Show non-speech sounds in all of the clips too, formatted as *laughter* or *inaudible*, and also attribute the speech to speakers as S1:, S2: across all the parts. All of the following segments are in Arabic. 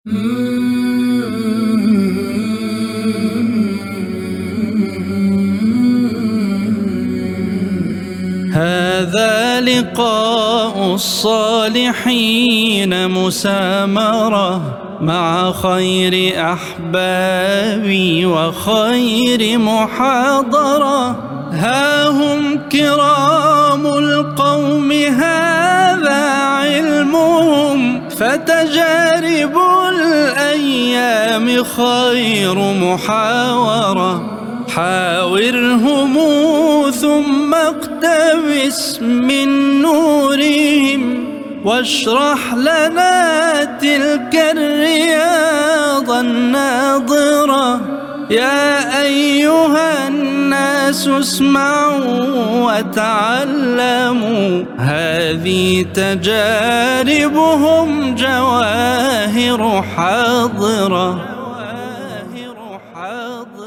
S1: هذا لقاء الصالحين مسامرة مع خير أحبابي وخير محاضرة. ها هم كرام القوم هذا علمهم. فتجارب الأيام خير محاورة. حاورهم ثم اقتبس من نورهم واشرح لنا تلك الرياض الناظرة. يا أيها الناس اسمعوا وتعلموا. هذه تجاربهم جواهر حاضرة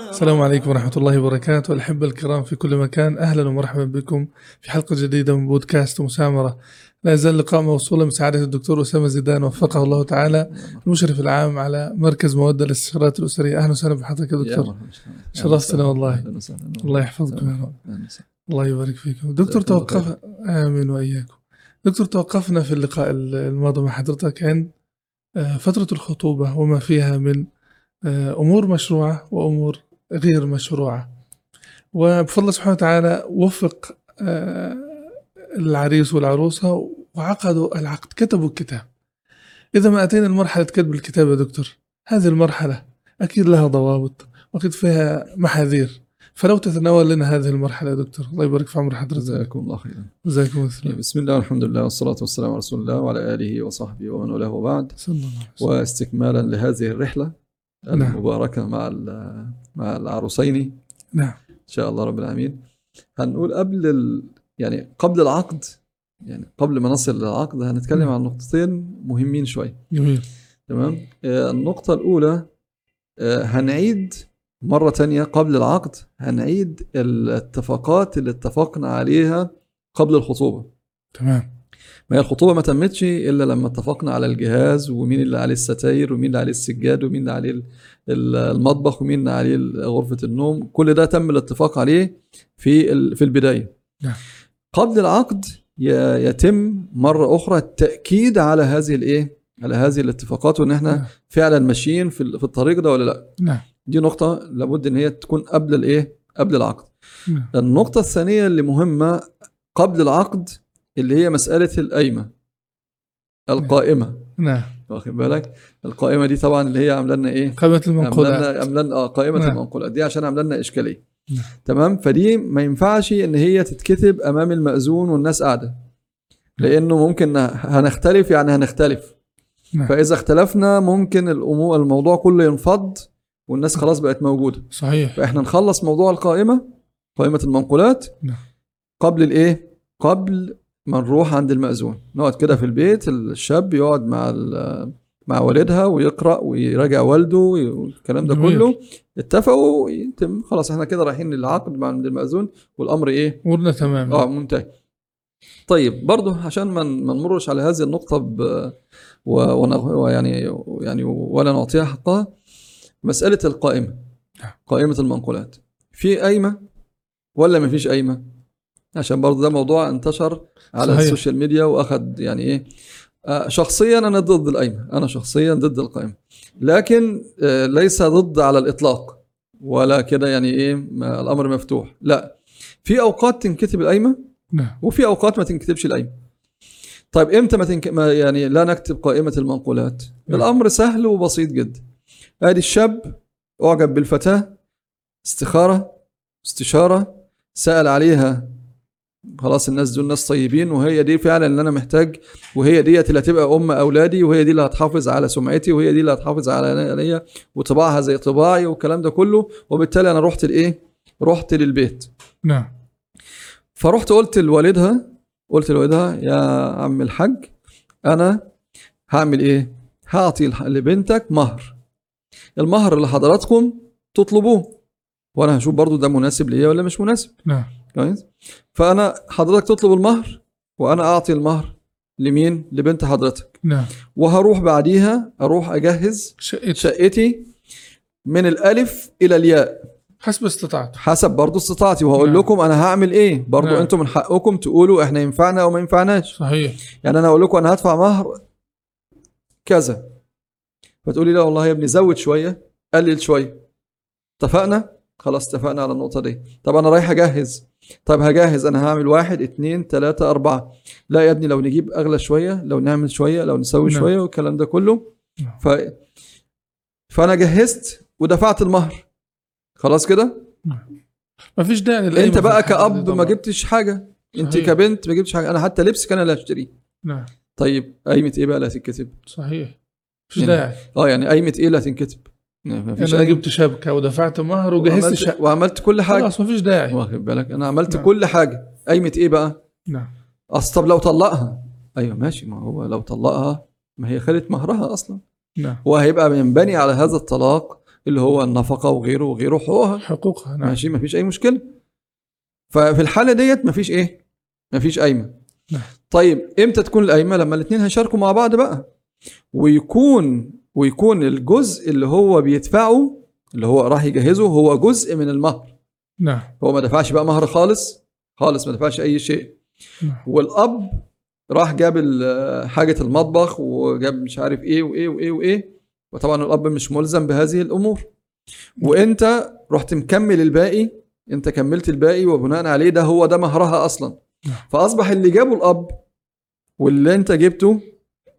S2: السلام عليكم ورحمة الله وبركاته. الأحبة الكرام في كل مكان أهلا ومرحبا بكم في حلقة جديدة من بودكاست مسامرة. لا يزال اللقاء موصولا بسعادة الدكتور أسامة زيدان وفقه الله تعالى المشرف العام على مركز مودة للاستشارات الأسرية. أهلا وسهلا بحضرتك يا دكتور. شرفتنا والله. الله يحفظكم يا رب. الله يبارك فيكم. دكتور توقف آمين وإياكم. دكتور توقفنا في اللقاء الماضي مع حضرتك عند فترة الخطوبة وما فيها من أمور مشروعة وأمور غير مشروعة. وبفضل سبحانه وتعالى وفق العريس والعروسة وعقدوا العقد كتبوا الكتاب. إذا ما أتينا لمرحلة كتب الكتاب يا دكتور هذه المرحلة أكيد لها ضوابط وأكيد فيها محاذير. فلو تتناول لنا هذه المرحلة يا دكتور الله يبارك في عمر حضرتك.
S3: جزاكم الله خيرا.
S2: جزاكم الله خيرا
S3: بسم الله والحمد لله والصلاة والسلام على رسول الله وعلى آله وصحبه ومن والاه وبعد.
S2: صلى الله عليه وسلم.
S3: واستكمالا لهذه الرحلة
S2: نعم.
S3: المباركة مع مع العروسين.
S2: نعم.
S3: إن شاء الله رب العالمين. هنقول قبل ال... يعني قبل العقد يعني قبل ما نصل للعقد هنتكلم عن نقطتين مهمين شوية
S2: جميل.
S3: تمام؟ آه، النقطة الأولى آه، هنعيد مرة تانية قبل العقد هنعيد الاتفاقات اللي اتفقنا عليها قبل الخطوبة.
S2: تمام.
S3: ما هي الخطوبة ما تمتش إلا لما اتفقنا على الجهاز ومين اللي عليه الستاير ومين اللي عليه السجاد ومين اللي عليه ال- ال- المطبخ ومين اللي عليه غرفة النوم. كل ده تم الاتفاق عليه في في البداية.
S2: نعم.
S3: قبل العقد يتم مرة أخرى التأكيد على هذه الإيه؟ على هذه الاتفاقات وإن إحنا
S2: نعم.
S3: فعلا ماشيين في في الطريق ده ولا لأ.
S2: نعم.
S3: دي نقطة لابد إن هي تكون قبل الإيه؟ قبل العقد.
S2: نعم.
S3: النقطة الثانية اللي مهمة قبل العقد اللي هي مسألة القايمة. القائمة.
S2: نعم.
S3: واخد بالك؟ القائمة دي طبعا اللي هي عاملة لنا إيه؟
S2: قائمة المنقولات.
S3: عاملة لنا آه قائمة
S2: نعم.
S3: المنقولات. دي عشان عاملة لنا إشكالية. تمام؟ فدي ما ينفعش إن هي تتكتب أمام المأذون والناس قاعدة. لأنه ممكن هنختلف يعني هنختلف.
S2: نعم.
S3: فإذا اختلفنا ممكن الأمور الموضوع كله ينفض والناس خلاص بقت موجودة.
S2: صحيح.
S3: فإحنا نخلص موضوع القائمة قائمة المنقولات.
S2: نعم.
S3: قبل الإيه؟ قبل ما نروح عند المأذون. نقعد كده في البيت الشاب يقعد مع مع والدها ويقرأ ويراجع والده والكلام ده
S2: جميل.
S3: كله اتفقوا يتم خلاص إحنا كده رايحين للعقد مع عند المأذون والأمر إيه؟
S2: أمورنا تمام.
S3: آه منتهي. طيب برضه عشان ما نمرش على هذه النقطة ب ويعني يعني ولا نعطيها حقها. مسألة القائمة.
S2: نعم.
S3: قائمة المنقولات. في قايمة ولا ما فيش قايمة؟ عشان برضه ده موضوع انتشر على
S2: صحيح.
S3: السوشيال ميديا واخد يعني إيه؟ شخصيا أنا ضد القايمة. أنا شخصيا ضد القايمة. لكن آه، ليس ضد على الإطلاق ولا كده يعني إيه الأمر مفتوح. لا. في أوقات تنكتب القايمة
S2: نعم.
S3: وفي أوقات ما تنكتبش القايمة. طيب إمتى ما, تنك... ما يعني لا نكتب قائمة المنقولات؟
S2: نعم.
S3: الأمر سهل وبسيط جدا. أدي الشاب أعجب بالفتاة استخارة استشارة سأل عليها خلاص الناس دول ناس طيبين وهي دي فعلا اللي أنا محتاج وهي ديت اللي هتبقى أم أولادي وهي دي اللي هتحافظ على سمعتي وهي دي اللي هتحافظ على عليا وطباعها زي طباعي والكلام ده كله. وبالتالي أنا رحت لإيه؟ رحت للبيت.
S2: نعم.
S3: فرحت قلت لوالدها قلت لوالدها يا عم الحاج أنا هعمل إيه؟ هعطي لبنتك مهر. المهر اللي حضراتكم تطلبوه وأنا هشوف برضو ده مناسب ليا ولا مش مناسب.
S2: نعم.
S3: كويس فأنا حضرتك تطلب المهر وأنا أعطي المهر لمين؟ لبنت حضرتك.
S2: نعم.
S3: وهروح بعديها أروح أجهز
S2: شقة
S3: شقتي من الألف إلى الياء.
S2: حسب استطاعته
S3: حسب برضو استطاعتي وهقول
S2: نعم.
S3: لكم أنا هعمل إيه؟ برضو
S2: نعم.
S3: أنتم من حقكم تقولوا إحنا ينفعنا أو ما ينفعناش.
S2: صحيح.
S3: يعني أنا أقول لكم أنا هدفع مهر كذا. فتقولي لا والله يا ابني زود شوية قلل شوية. اتفقنا؟ خلاص اتفقنا على النقطة دي. طب أنا رايح أجهز. طب هجهز. أنا هعمل واحد اتنين تلاتة أربعة. لا يا ابني لو نجيب أغلى شوية لو نعمل شوية لو نسوي
S2: نعم.
S3: شوية والكلام ده كله.
S2: نعم.
S3: ف... فأنا جهزت ودفعت المهر. خلاص كده؟
S2: ما فيش داعي أنت
S3: بقى كأب. ما جبتش أنت
S2: صحيح.
S3: كبنت ما جبتش حاجة. أنا حتى لبس كان اللي هشتريه
S2: نعم.
S3: طيب قايمه إيه بقى اللي هتتكتب؟
S2: صحيح. مفيش
S3: يعني
S2: داعي.
S3: آه يعني قايمه إيه اللي هتنكتب؟ ما فيش
S2: أنا
S3: أي...
S2: جبت شبكة ودفعت مهر وجهزت
S3: وعملت,
S2: شقه
S3: وعملت كل حاجة.
S2: خلاص مفيش داعي.
S3: واخد بالك؟ أنا عملت
S2: نعم.
S3: كل حاجة. قايمة إيه بقى؟
S2: نعم.
S3: أصل طب لو طلقها. أيوه ماشي. ما هو لو طلقها ما هي خدت مهرها أصلا.
S2: نعم.
S3: وهيبقى ينبني على هذا الطلاق اللي هو النفقة وغيره وغيره حقوقها.
S2: حقوقها نعم.
S3: ماشي؟ ما فيش أي مشكلة. ففي الحالة ديت ما فيش إيه؟ ما فيش قايمة.
S2: نعم.
S3: طيب إمتى تكون القايمة؟ لما الاثنين هيشاركوا مع بعض بقى. ويكون ويكون الجزء اللي هو بيدفعه اللي هو راح يجهزه هو جزء من المهر.
S2: نعم.
S3: هو ما دفعش بقى مهر خالص خالص ما دفعش أي شيء.
S2: نعم.
S3: والأب راح جاب حاجة المطبخ وجاب مش عارف إيه وإيه وإيه وإيه. وطبعا الأب مش ملزم بهذه الأمور. وإنت رحت مكمل الباقي إنت كملت الباقي وبناء عليه ده هو ده مهرها أصلا.
S2: نعم.
S3: فأصبح اللي جابه الأب واللي إنت جبته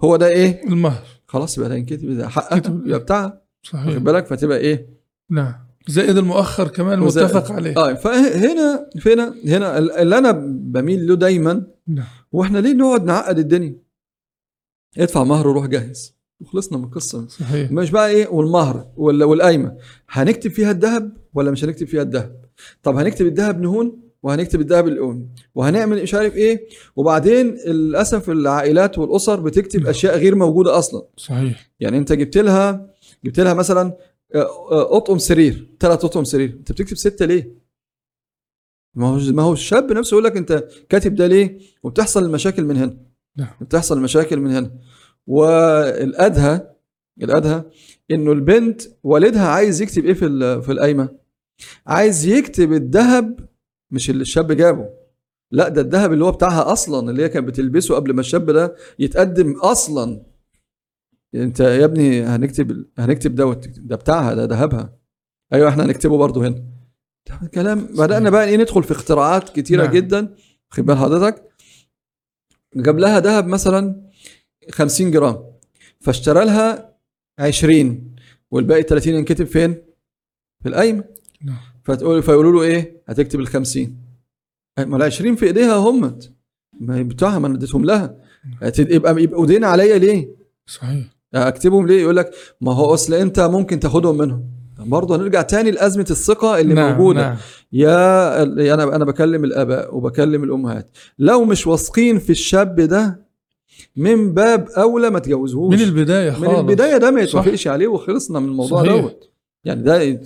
S3: هو ده إيه؟
S2: المهر.
S3: خلاص يبقى ده ينكتب ده
S2: كتب.
S3: يبقى بتاعها
S2: صحيح.
S3: واخد بالك؟ فتبقى إيه؟
S2: نعم. زائد المؤخر كمان متفق عليه.
S3: آه فهنا هنا هنا اللي أنا بميل له دايما
S2: نعم.
S3: وإحنا ليه نقعد نعقد الدنيا؟ ادفع مهر وروح جهز وخلصنا من القصة.
S2: صحيح.
S3: مش بقى إيه؟ والمهر والقايمة. هنكتب فيها الذهب ولا مش هنكتب فيها الذهب؟ طب هنكتب الذهب نهون وهنكتب الذهب الأون وهنعمل مش عارف إيه وبعدين للأسف العائلات والأسر بتكتب
S2: نعم.
S3: أشياء غير موجودة أصلا
S2: صحيح
S3: يعني أنت جبت لها جبت لها مثلا آه، آه، أطقم سرير ثلاث أطقم سرير أنت بتكتب ستة ليه؟ ما هو ما هو الشاب نفسه يقول لك أنت كاتب ده ليه؟ وبتحصل المشاكل من هنا
S2: نعم.
S3: بتحصل المشاكل من هنا والأدهى الأدهى إنه البنت والدها عايز يكتب إيه في في القايمة؟ عايز يكتب الذهب مش اللي الشاب جابه. لا ده الذهب اللي هو بتاعها أصلا اللي هي كانت بتلبسه قبل ما الشاب ده يتقدم أصلا. أنت يا ابني هنكتب هنكتب دوت ده بتاعها ده ذهبها. أيوه إحنا هنكتبه برضه هنا. ده كلام. بدأنا بقى إيه ندخل في اختراعات كتيرة
S2: نعم.
S3: نعم. جدا. خد بال حضرتك. جاب لها ذهب مثلا 50 جرام. فاشترى لها 20 والباقي 30 ينكتب فين؟ في القايمة.
S2: نعم.
S3: فتقول فيقولوا له إيه؟ هتكتب ال 50 ما ال 20 في إيديها همت. ما هي بتوعها ما أنا اديتهم لها. يبقى يبقوا دين عليا ليه؟
S2: صحيح.
S3: أكتبهم ليه؟ يقول لك ما هو أصل أنت ممكن تاخدهم منهم. برضه هنرجع تاني لأزمة الثقة اللي
S2: نعم
S3: موجودة.
S2: نعم.
S3: يا أنا أنا بكلم الأباء وبكلم الأمهات. لو مش واثقين في الشاب ده من باب أولى ما تجوزهوش.
S2: من البداية خالص.
S3: من البداية ده ما. يتوافقش عليه وخلصنا من الموضوع
S2: صحيح.
S3: دوت. يعني ده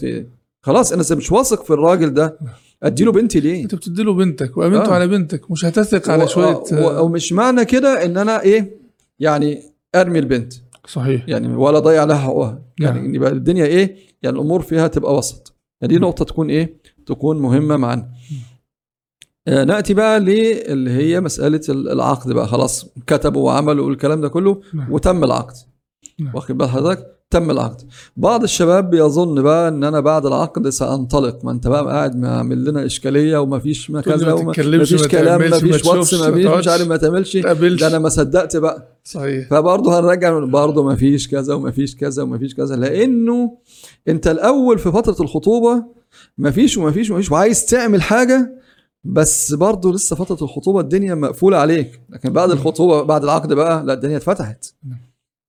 S3: خلاص أنا مش واثق في الراجل ده أديله بنتي ليه؟
S2: أنت بتدي له بنتك وأمنته
S3: آه.
S2: على بنتك مش هتثق على شوية
S3: و- ومش معنى كده إن أنا إيه يعني أرمي البنت.
S2: صحيح.
S3: يعني ولا ضيع لها حقوقها.
S2: نعم.
S3: يعني يبقى الدنيا إيه يعني الأمور فيها تبقى وسط. يعني دي نقطة تكون إيه تكون مهمة معنا آه نأتي بقى للي هي مسألة ال- العقد بقى. خلاص كتبوا وعملوا الكلام ده كله
S2: نعم.
S3: وتم العقد.
S2: نعم.
S3: واخد بال حضرتك؟ تم العقد. بعض الشباب بيظن بقى إن أنا بعد العقد سأنطلق. ما أنت بقى قاعد معمل لنا إشكالية ومفيش ما كذا مفيش
S2: ما
S3: كلام مفيش واتس مفيش مش. عارف ما تعملش. ده أنا ما صدقت بقى.
S2: صحيح.
S3: فبرضه هنرجع برضه ما فيش كذا وما فيش كذا وما فيش كذا. لأنه أنت الأول في فترة الخطوبة ما فيش وما فيش وما فيش وعايز تعمل حاجة بس برضه لسه فترة الخطوبة الدنيا مقفولة عليك. لكن بعد الخطوبة بعد العقد بقى لا الدنيا اتفتحت.
S2: نعم.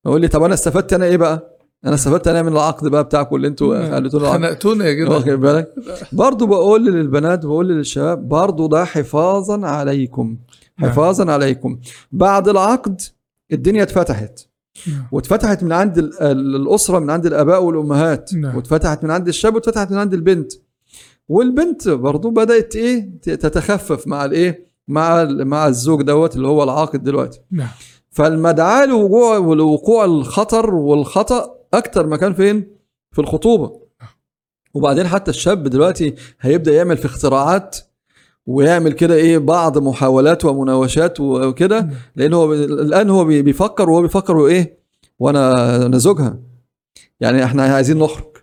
S3: يقول لي طب أنا استفدت أنا إيه بقى؟ أنا استفدت أنا من العقد بقى بتاعكم اللي أنتوا خليتونا العقد.
S2: خنقتونا يا جدع
S3: واخد بالك؟ برضه بقول للبنات بقول للشباب برضه ده حفاظا عليكم.
S2: نعم.
S3: حفاظا عليكم. بعد العقد الدنيا اتفتحت.
S2: نعم.
S3: واتفتحت من عند ال- ال- الأسرة من عند الآباء والأمهات.
S2: نعم.
S3: واتفتحت من عند الشاب واتفتحت من عند البنت. والبنت برضو بدأت إيه؟ تتخفف مع الإيه؟ مع مع الزوج دوت اللي هو العاقد دلوقتي.
S2: نعم.
S3: فالمدعاة لوقوع الخطر والخطأ أكتر مكان فين؟ في الخطوبة. وبعدين حتى الشاب دلوقتي هيبدأ يعمل في اختراعات ويعمل كده إيه بعض محاولات ومناوشات وكده لأن هو الآن هو بي- بيفكر وهو بيفكر هو إيه وأنا أنا زوجها يعني إحنا عايزين نخرج.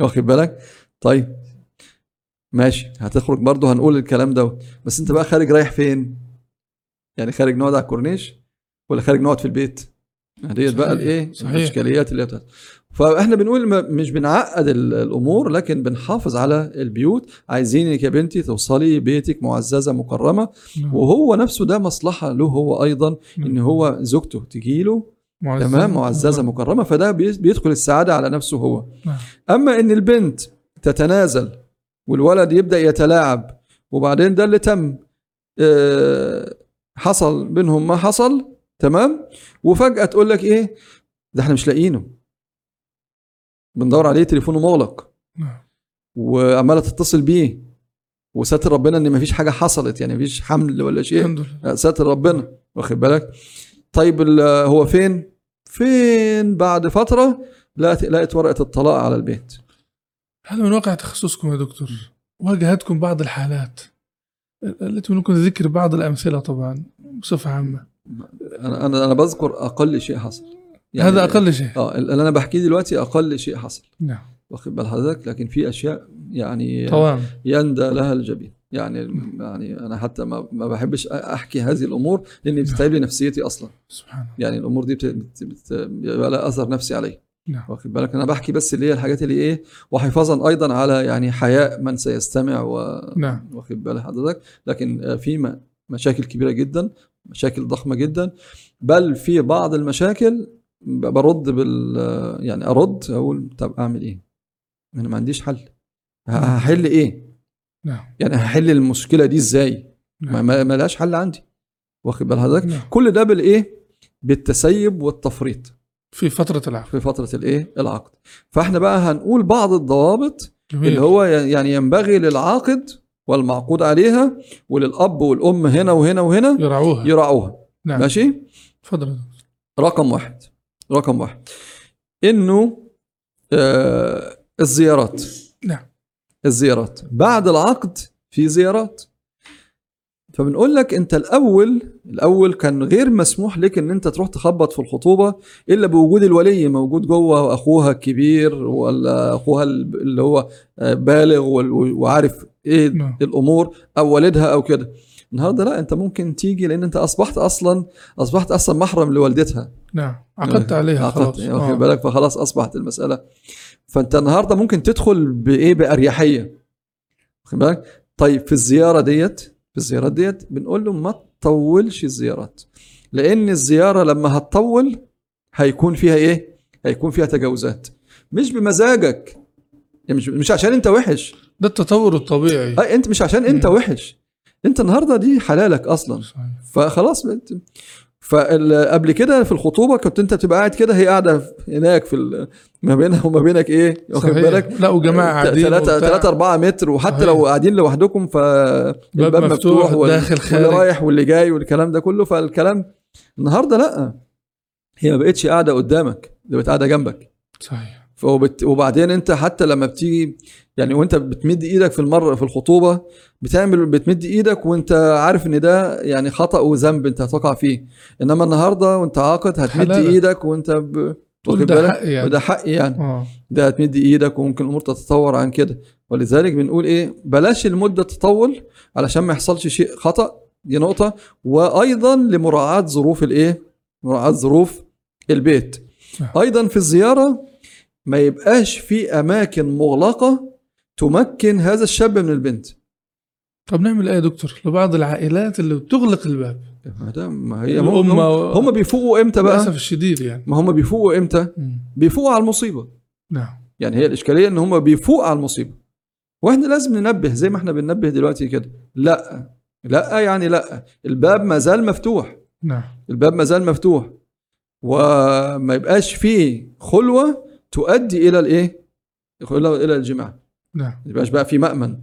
S3: واخد بالك؟ طيب. ماشي. هتخرج برضه هنقول الكلام ده. بس أنت بقى خارج رايح فين؟ يعني خارج نقعد على الكورنيش ولا خارج نقعد في البيت؟ ديت بقى الإيه
S2: صحيح.
S3: الإشكاليات اللي هي بتاعت فإحنا بنقول ما- مش بنعقد ال- الأمور لكن بنحافظ على البيوت عايزينك يا بنتي توصلي بيتك معززة مكرمة
S2: نعم.
S3: وهو نفسه ده مصلحة له هو أيضا إن هو زوجته تجيله
S2: معززة.
S3: تمام معززة مكرمة فده بي- بيدخل السعادة على نفسه هو
S2: نعم.
S3: أما إن البنت تتنازل والولد يبدأ يتلاعب وبعدين ده اللي تم آه، حصل بينهم ما حصل تمام؟ وفجأة تقول لك إيه؟ ده إحنا مش لاقيينه. بندور عليه تليفونه مغلق.
S2: نعم.
S3: وعمالة تتصل بيه. وساتر ربنا إن مفيش حاجة حصلت يعني مفيش حمل ولا شيء.
S2: الحمد لله.
S3: ساتر ربنا. واخد بالك؟ طيب هو فين؟ فين؟ بعد فترة لقت لقت ورقة الطلاق على البيت.
S2: هذا من واقع تخصصكم يا دكتور. واجهتكم بعض الحالات. التي ممكن ذكر بعض الأمثلة طبعا بصفة عامة.
S3: أنا أنا أنا بذكر أقل شيء حصل.
S2: هذا أقل شيء.
S3: آه اللي أنا بحكيه دلوقتي أقل شيء حصل.
S2: نعم.
S3: واخد بال حضرتك لكن في أشياء يعني
S2: طوام
S3: يندى لها الجبين. يعني يعني أنا حتى ما ما بحبش أحكي هذه الأمور لأن بتتعب لي نفسيتي أصلا.
S2: سبحان الله.
S3: يعني الأمور دي بيبقى لها أثر نفسي علي.
S2: نعم.
S3: واخد بالك أنا بحكي بس اللي هي الحاجات اللي إيه وحفاظا أيضا على يعني حياء من سيستمع و
S2: نعم.
S3: واخد بال حضرتك. لكن في مشاكل كبيرة جدا مشاكل ضخمة جدا بل في بعض المشاكل برد بال يعني أرد أقول طب أعمل إيه؟ أنا ما عنديش حل هحل إيه؟
S2: نعم
S3: يعني هحل المشكلة دي إزاي؟ ما,
S2: نعم
S3: ما لهاش حل عندي واخد بال حضرتك؟
S2: نعم.
S3: كل ده بالإيه؟ بالتسيب والتفريط
S2: في فترة العقد
S3: في فترة الإيه؟ العقد فإحنا بقى هنقول بعض الضوابط
S2: جميل
S3: اللي هو يعني ينبغي للعاقد والمعقود عليها وللأب والأم هنا وهنا وهنا
S2: يرعوها
S3: يراعوها.
S2: نعم.
S3: ماشي؟
S2: تفضل. يا دكتور.
S3: رقم واحد. رقم واحد. إنه آه الزيارات.
S2: نعم.
S3: الزيارات. بعد العقد في زيارات. فبنقول لك انت الأول الأول كان غير مسموح لك إن أنت تروح تخبط في الخطوبة إلا بوجود الولي موجود جوه واخوها الكبير ولا أخوها اللي هو آه، بالغ وعارف إيه
S2: نعم.
S3: الأمور أو والدها أو كده. النهارده لا أنت ممكن تيجي لأن أنت أصبحت أصلا أصبحت أصلا محرم لوالدتها.
S2: نعم. عقدت عليها
S3: عقدت
S2: خلاص.
S3: واخد
S2: آه.
S3: بالك؟ فخلاص أصبحت المسألة. فأنت النهارده ممكن تدخل بإيه؟ بأريحية. واخد بالك؟ طيب في الزيارة ديت في الزيارات ديت بنقول له ما تطولش الزيارات لأن الزيارة لما هتطول هيكون فيها إيه؟ هيكون فيها تجاوزات. مش بمزاجك يعني مش مش عشان أنت وحش.
S2: ده التطور الطبيعي.
S3: أي أنت مش عشان
S2: أنت.
S3: وحش. أنت النهارده دي حلالك أصلا.
S2: صحيح.
S3: فخلاص فقبل كده في الخطوبة كنت انت بتبقى قاعد كده هي قاعدة هناك في ما بينها وما بينك إيه واخد. بالك
S2: لا وجماعة قاعدين
S3: ثلاثة
S2: وبتاع.
S3: ثلاثة أربعة متر وحتى
S2: صحيح.
S3: لو قاعدين لوحدكم فالباب
S2: مفتوح،
S3: مفتوح
S2: داخل
S3: واللي
S2: خارج.
S3: رايح واللي جاي والكلام ده كله فالكلام النهارده لأ هي ما بقتش قاعدة قدامك ده بقت قاعدة جنبك
S2: صحيح
S3: فوبت وبعدين انت حتى لما بتيجي يعني وانت بتمد إيدك في المره في الخطوبة بتعمل بتمد إيدك وانت عارف ان ده يعني خطأ وذنب انت هتقع فيه. انما النهارده وانت عاقد هتمد
S2: حلالك.
S3: إيدك وانت ب... واخد
S2: ده
S3: بالك؟
S2: حق يعني.
S3: وده حق يعني.
S2: آه.
S3: ده هتمد إيدك وممكن الأمور تتطور عن كده. ولذلك بنقول إيه؟ بلاش المدة تطول علشان ما يحصلش شيء خطأ. دي نقطة. وأيضا لمراعاة ظروف الايه؟ مراعاة ظروف البيت.
S2: نعم.
S3: أيضا في الزيارة ما يبقاش في أماكن مغلقة تمكن هذا الشاب من البنت.
S2: طب نعمل إيه يا دكتور؟ لبعض العائلات اللي بتغلق الباب.
S3: ما هي هم,
S2: و-
S3: هم بيفوقوا إمتى
S2: للأسف
S3: بقى
S2: الشديد يعني.
S3: ما هم بيفوقوا
S2: إمتى.
S3: بيفوقوا على المصيبة.
S2: نعم.
S3: يعني هي الإشكالية إن هم بيفوق على المصيبة. وإحنا لازم ننبه زي ما إحنا بننبه دلوقتي كده. لأ لأ يعني لأ. الباب ما زال مفتوح.
S2: نعم.
S3: الباب ما زال مفتوح. وما يبقاش فيه خلوة تؤدي إلى الإيه؟ إلى الجماع.
S2: نعم.
S3: ما يبقاش بقى في مأمن.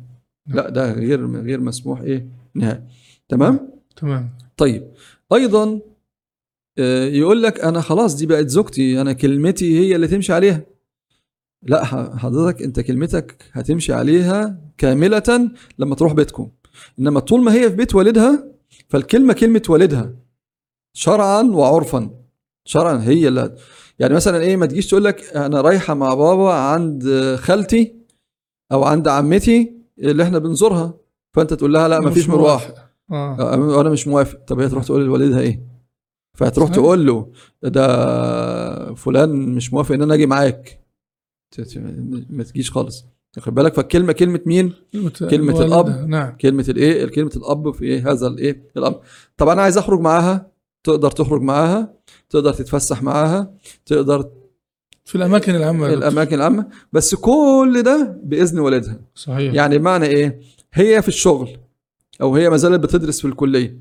S3: لا ده غير غير مسموح إيه؟ نهائي. تمام؟
S2: تمام.
S3: طيب. أيضا آه، يقول لك أنا خلاص دي بقت زوجتي أنا كلمتي هي اللي تمشي عليها. لا حضرتك أنت كلمتك هتمشي عليها كاملة لما تروح بيتكم. إنما طول ما هي في بيت والدها فالكلمة كلمة والدها شرعا وعرفا. شرعا هي اللي يعني مثلا إيه ما تجيش تقول لك أنا رايحة مع بابا عند خالتي أو عند عمتي اللي إحنا بنزورها. فأنت تقول لها لا
S2: مش
S3: مفيش مروح
S2: موافق. آه.
S3: أنا مش موافق. طب هي تروح تقول لوالدها إيه؟ فهتروح. تقول له ده فلان مش موافق إن أنا أجي معاك. ما تجيش خالص. واخد بالك؟ فالكلمة كلمة مين؟ كلمة
S2: والدها.
S3: الأب.
S2: نعم.
S3: كلمة الإيه؟ كلمة الأب في إيه؟ هذا الإيه؟ الامر طب أنا عايز أخرج معاها. تقدر تخرج معاها تقدر تتفسح معاها تقدر
S2: في الأماكن العامة.
S3: الأماكن العامة. بس كل ده بإذن والدها.
S2: صحيح.
S3: يعني بمعنى إيه؟ هي في الشغل أو هي ما زالت بتدرس في الكلية.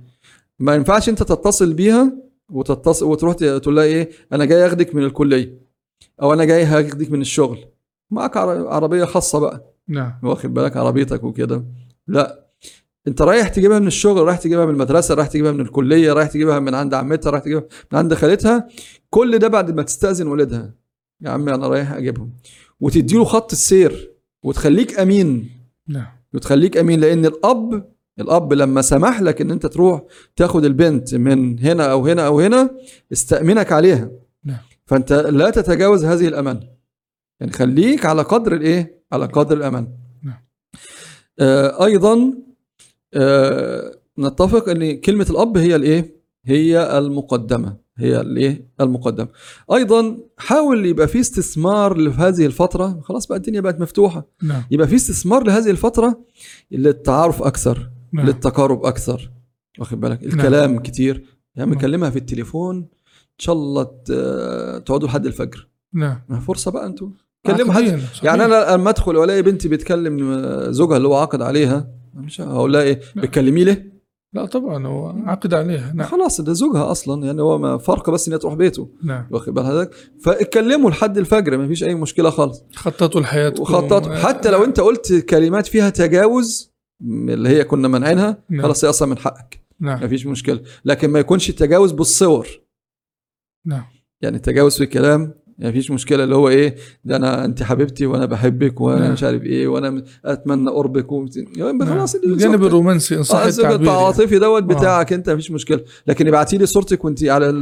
S3: ما ينفعش أنت تتصل بيها وتتصل وتروح تقول لها إيه؟ أنا جاي أخدك من الكلية أو أنا جاي هاخدك من الشغل. عر- عربية خاصة بقى.
S2: نعم.
S3: واخد بالك؟ عربيتك وكده. لا. انت رايح تجيبها من الشغل رايح تجيبها من المدرسة رايح تجيبها من الكلية رايح تجيبها من عند عمتها رايح تجيبها من عند خالتها كل ده بعد ما تستأذن والدها. يا عمي أنا رايح أجيبهم. وتديله خط السير وتخليك أمين.
S2: نعم.
S3: وتخليك أمين لأن الأب الأب لما سمح لك إن أنت تروح تاخد البنت من هنا أو هنا أو هنا استأمنك عليها.
S2: نعم.
S3: فأنت لا تتجاوز هذه الامان يعني خليك على قدر الإيه؟ على قدر الامان
S2: نعم.
S3: آه أيضا آه نتفق إن كلمة الأب هي الإيه؟ هي المقدمة هي الإيه؟ المقدمة. أيضا حاول يبقى في استثمار لهذه الفترة. خلاص بقى الدنيا بقت مفتوحة.
S2: نعم.
S3: يبقى في استثمار لهذه الفترة للتعارف أكثر
S2: نعم.
S3: للتقارب أكثر. واخد بالك؟ الكلام كتير. يعني
S2: نعم.
S3: مكلمها في التليفون إن شاء الله تقعدوا لحد الفجر.
S2: نعم.
S3: ما فرصة بقى أنتوا. كلموا حد.
S2: عقدياً، صحيح.
S3: يعني أنا لما أدخل وألاقي بنتي بتكلم زوجها اللي هو عقد عليها مش هقول لها
S2: نعم.
S3: بتكلميه ليه؟
S2: لا طبعا هو عقد عليها. نعم.
S3: خلاص ده زوجها أصلا يعني هو ما فرق بس إن هي تروح بيته.
S2: نعم.
S3: واخد بال حضرتك؟ فاتكلموا لحد الفجر ما فيش أي مشكلة خالص.
S2: خططوا لحياتكم.
S3: وخطط حتى لو أنت قلت كلمات فيها تجاوز اللي هي كنا منعينها
S2: نعم.
S3: خلاص هي أصلا من حقك.
S2: نعم.
S3: مفيش مشكلة. لكن ما يكونش التجاوز بالصور.
S2: نعم.
S3: يعني التجاوز في الكلام مفيش مشكلة اللي هو إيه ده أنا أنت حبيبتي وأنا بحبك وأنا
S2: نعم.
S3: مش عارف إيه وأنا أتمنى قربك و... يعني خلاص
S2: نعم. الجانب. الرومانسي إن صح
S3: الزوج
S2: التعبير يعني.
S3: التعاطفي دوت بتاعك أنت مفيش مشكلة لكن ابعتي لي صورتك وأنت على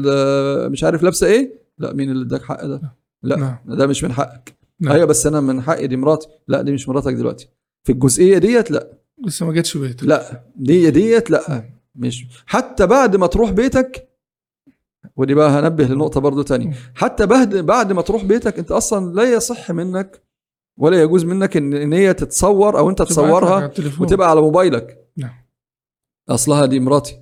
S3: مش عارف لابسة إيه لا مين اللي اداك حق ده لا
S2: نعم.
S3: ده مش من حقك
S2: نعم.
S3: أيوه بس أنا من حقي دي مراتي لا دي مش مراتك دلوقتي في الجزئية ديت لا
S2: لسه ما جاتش بيتك
S3: لا دي ديت لا مش حتى بعد ما تروح بيتك ودي بقى هنبه لنقطة برضو تانية. حتى بعد بعد ما تروح بيتك انت أصلا لا يصح منك ولا يجوز منك ان إن هي تتصور أو انت تصورها
S2: التليفون.
S3: وتبقى على موبايلك.
S2: نعم.
S3: أصلها دي مراتي.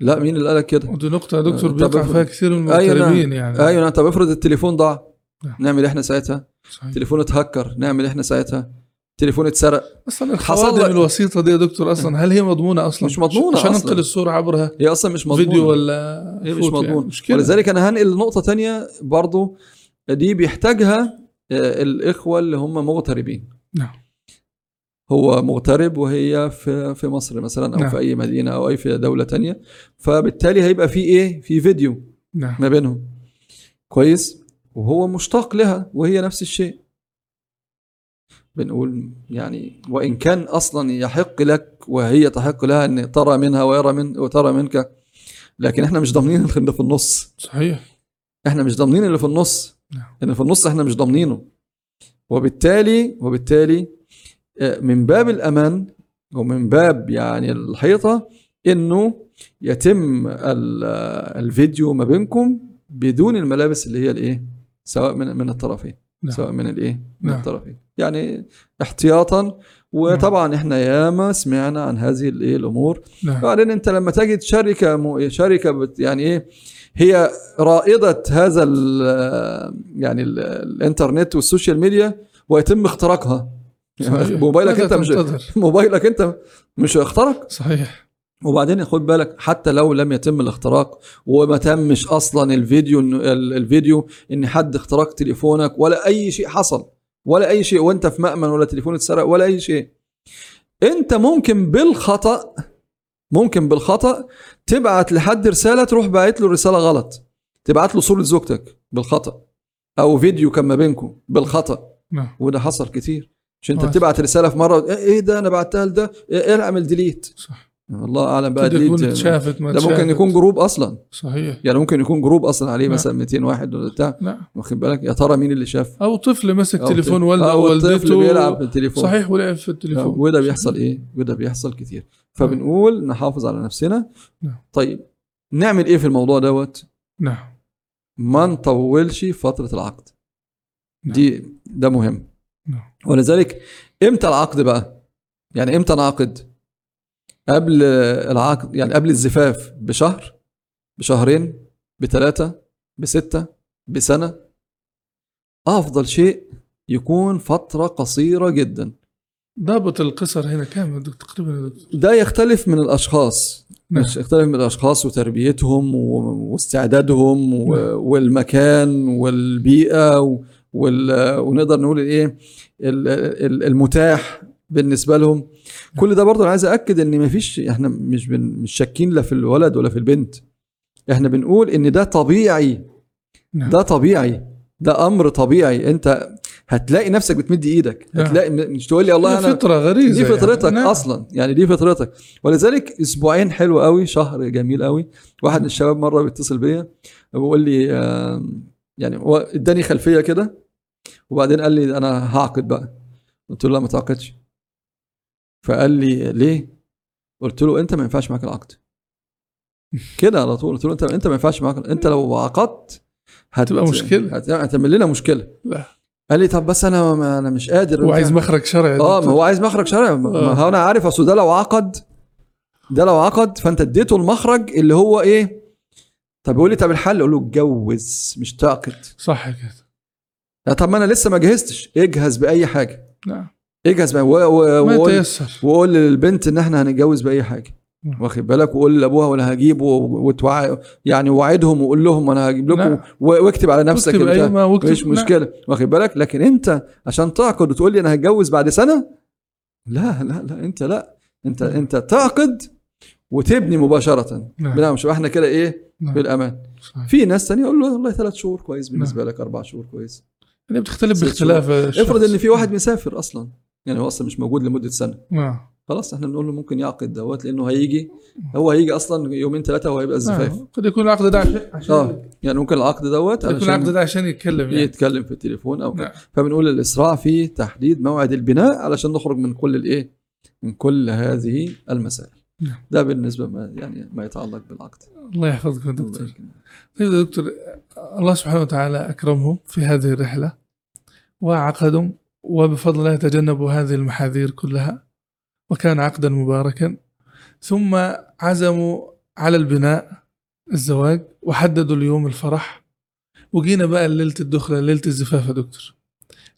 S3: لا مين اللي قالك كده؟
S2: ودي نقطة يا دكتور بيقع فيها كثير من
S3: أيوة نعم.
S2: المغتربين يعني.
S3: أيوه طب افرض التليفون ضاع.
S2: نعم.
S3: نعمل إحنا ساعتها؟
S2: صحيح.
S3: تليفون اتهكر نعمل إحنا ساعتها؟ تليفون اتسرق.
S2: أصلا
S3: لك-
S2: الوسيطة دي يا دكتور أصلا هل هي مضمونة أصلا؟
S3: مش مضمونة
S2: عشان. أنقل الصورة عبرها.
S3: هي أصلا مش مضمونة.
S2: فيديو ولا
S3: هي مش
S2: يعني.
S3: مضمون
S2: مشكلة.
S3: ولذلك أنا هنقل لنقطة تانية برضو. دي بيحتاجها آه، الإخوة اللي هم مغتربين.
S2: نعم.
S3: هو مغترب وهي في في مصر مثلا أو
S2: نعم.
S3: في أي مدينة أو أي في دولة تانية. فبالتالي هيبقى في إيه؟ في فيديو
S2: نعم.
S3: ما بينهم. كويس؟ وهو مشتاق لها وهي نفس الشيء. بنقول يعني وإن كان أصلا يحق لك وهي تحق لها إن ترى منها ويرى من وترى منك لكن إحنا مش ضامنين اللي في النص.
S2: صحيح.
S3: إحنا مش ضامنين اللي في النص.
S2: نعم.
S3: اللي في النص إحنا مش ضامنينه. وبالتالي وبالتالي آه، من باب الأمان ومن باب يعني الحيطة إنه يتم ال- الفيديو ما بينكم بدون الملابس اللي هي الإيه؟ سواء من من الطرفين.
S2: نعم.
S3: سواء من الإيه؟ من
S2: نعم.
S3: الطرفين. يعني احتياطا وطبعا إحنا ياما سمعنا عن هذه الايه الأمور.
S2: نعم.
S3: بعدين أنت لما تجد شركة م... شركة بت... يعني إيه؟ هي رائدة هذا ال... يعني ال... الإنترنت وال social media ويتم اختراقها. يعني. موبايلك أنت مش؟ موبايلك أنت مش اخترق؟
S2: صحيح.
S3: وبعدين خد بالك حتى لو لم يتم الاختراق وما تمش أصلا الفيديو الفيديو ان حد اخترق تليفونك ولا اي شيء حصل ولا اي شيء وانت في مأمن ولا تليفون اتسرق ولا اي شيء انت ممكن بالخطأ ممكن بالخطا تبعت لحد رساله تروح باعت له رساله غلط تبعت له صوره زوجتك بالخطا أو فيديو كان ما بينكم بالخطا
S2: نعم
S3: وده حصل كتير مش انت
S2: آه.
S3: بتبعت رساله في مره إيه إيه ده أنا بعتها لده إيه إيه اعمل delete
S2: صح
S3: الله أعلم بقى
S2: يكون
S3: delete
S2: اتشافت ما
S3: ده ممكن. يكون group أصلا.
S2: صحيح.
S3: يعني ممكن يكون group أصلا عليه
S2: نعم.
S3: مثلا 200 واحد ولا بتاع.
S2: نعم.
S3: واخد بالك؟ يا ترى مين اللي شاف؟
S2: أو طفل مسك
S3: أو
S2: تليفون
S3: طفل-
S2: والدة
S3: أو
S2: والدته
S3: بيلعب بالتليفون
S2: صحيح ولعب في التليفون.
S3: وده بيحصل إيه؟ وده بيحصل كتير. فبنقول نحافظ على نفسنا.
S2: نعم.
S3: طيب نعمل إيه في الموضوع دوت؟
S2: نعم.
S3: ما نطولش فترة العقد.
S2: نعم.
S3: دي ده مهم.
S2: نعم.
S3: ولذلك إمتى العقد بقى؟ يعني إمتى نعقد؟ قبل العقد يعني قبل الزفاف بشهر بشهرين بثلاثة بستة بسنة أفضل شيء يكون فترة قصيرة جدا
S2: ضابط القصر هنا كام تقريبا
S3: ده يختلف من الأشخاص
S2: نعم.
S3: مش يختلف من الأشخاص وتربيتهم واستعدادهم و-
S2: نعم.
S3: والمكان والبيئة و- وال- ونقدر نقول إيه ال- المتاح بالنسبة لهم. كل ده برضه أنا عايز أكد إن مفيش إحنا مش بن مش شاكين لا في الولد ولا في البنت. إحنا بنقول إن ده طبيعي.
S2: نعم.
S3: ده طبيعي. ده أمر طبيعي. أنت هتلاقي نفسك بتمد إيدك.
S2: نعم.
S3: هتلاقي مش تقول لي والله أنا
S2: فطرة غريزة
S3: دي فطرتك
S2: يعني. نعم.
S3: أصلا. يعني دي فطرتك. ولذلك أسبوعين حلو قوي شهر جميل قوي واحد من الشباب مرة بيتصل بيا بيقول لي آه، يعني هو اداني خلفية كده وبعدين قال لي أنا هعقد بقى. قلت له لا ما تعقدش. فقال لي ليه؟ قلت له أنت ما ينفعش معاك العقد. *laughs* كده على طول. قلت له أنت أنت ما ينفعش معاك أنت لو عقدت هت-
S2: تبقى مشكلة.
S3: هت- هتعمل لنا مشكلة.
S2: لا.
S3: قال لي طب بس أنا ما أنا مش قادر.
S2: هو عايز مخرج شرعي.
S3: آه ما. هو عايز مخرج شرعي. ما
S2: آه.
S3: ما هو أنا عارف أصل ده لو عقد ده لو عقد فأنت اديته المخرج اللي هو إيه؟ طب يقول لي طب الحل؟ أقول له اتجوز مش تعقد.
S2: صح كده.
S3: لا طب ما أنا لسه ما جهزتش. اجهز بأي حاجة.
S2: نعم.
S3: اجهز و-
S2: ما
S3: وقول وقول للبنت إن إحنا هنتجوز بأي حاجة
S2: نعم.
S3: واخد بالك وقول لأبوها ولا هجيب و- وتوع يعني وعدهم وقول لهم أنا هجيب لكم
S2: نعم.
S3: و- واكتب على نفسك البتاع.
S2: أيوة ما واكتب-
S3: مش
S2: نعم.
S3: مشكلة واخد بالك لكن أنت عشان تعقد وتقول لي أنا هتجوز بعد سنة لا لا لا أنت لا أنت
S2: نعم.
S3: أنت تعقد وتبني مباشرة
S2: نعم.
S3: بنعم مش إحنا كده إيه
S2: نعم.
S3: بالأمان
S2: صحيح.
S3: في ناس تانية يقول له والله ثلاث شهور كويس بالنسبة لك أربع شهور كويس
S2: يعني بتختلف باختلاف.
S3: افرض إن في واحد مسافر أصلا يعني هو أصلا مش موجود لمدة سنة
S2: نعم
S3: خلاص إحنا بنقول له ممكن يعقد دوت لأنه هيجي هو هيجي أصلا يومين ثلاثة وهيبقى الزفاف
S2: نعم. قد يكون العقد ده عشان
S3: آه يعني ممكن العقد دوت
S2: يكون العقد ده عشان يتكلم يعني
S3: يتكلم في التليفون أو كده.
S2: نعم.
S3: فبنقول الإسراع في تحديد موعد البناء علشان نخرج من كل الإيه من كل هذه المسائل
S2: نعم.
S3: ده بالنسبة ما يعني ما يتعلق بالعقد
S2: الله يحفظك يا دكتور. طيب يا دكتور الله سبحانه وتعالى أكرمهم في هذه الرحلة وعقدهم وبفضل الله تجنبوا هذه المحاذير كلها وكان عقدا مباركا. ثم عزموا على البناء الزواج وحددوا اليوم الفرح. وجينا بقى ليلة الدخلة ليلة الزفاف يا دكتور.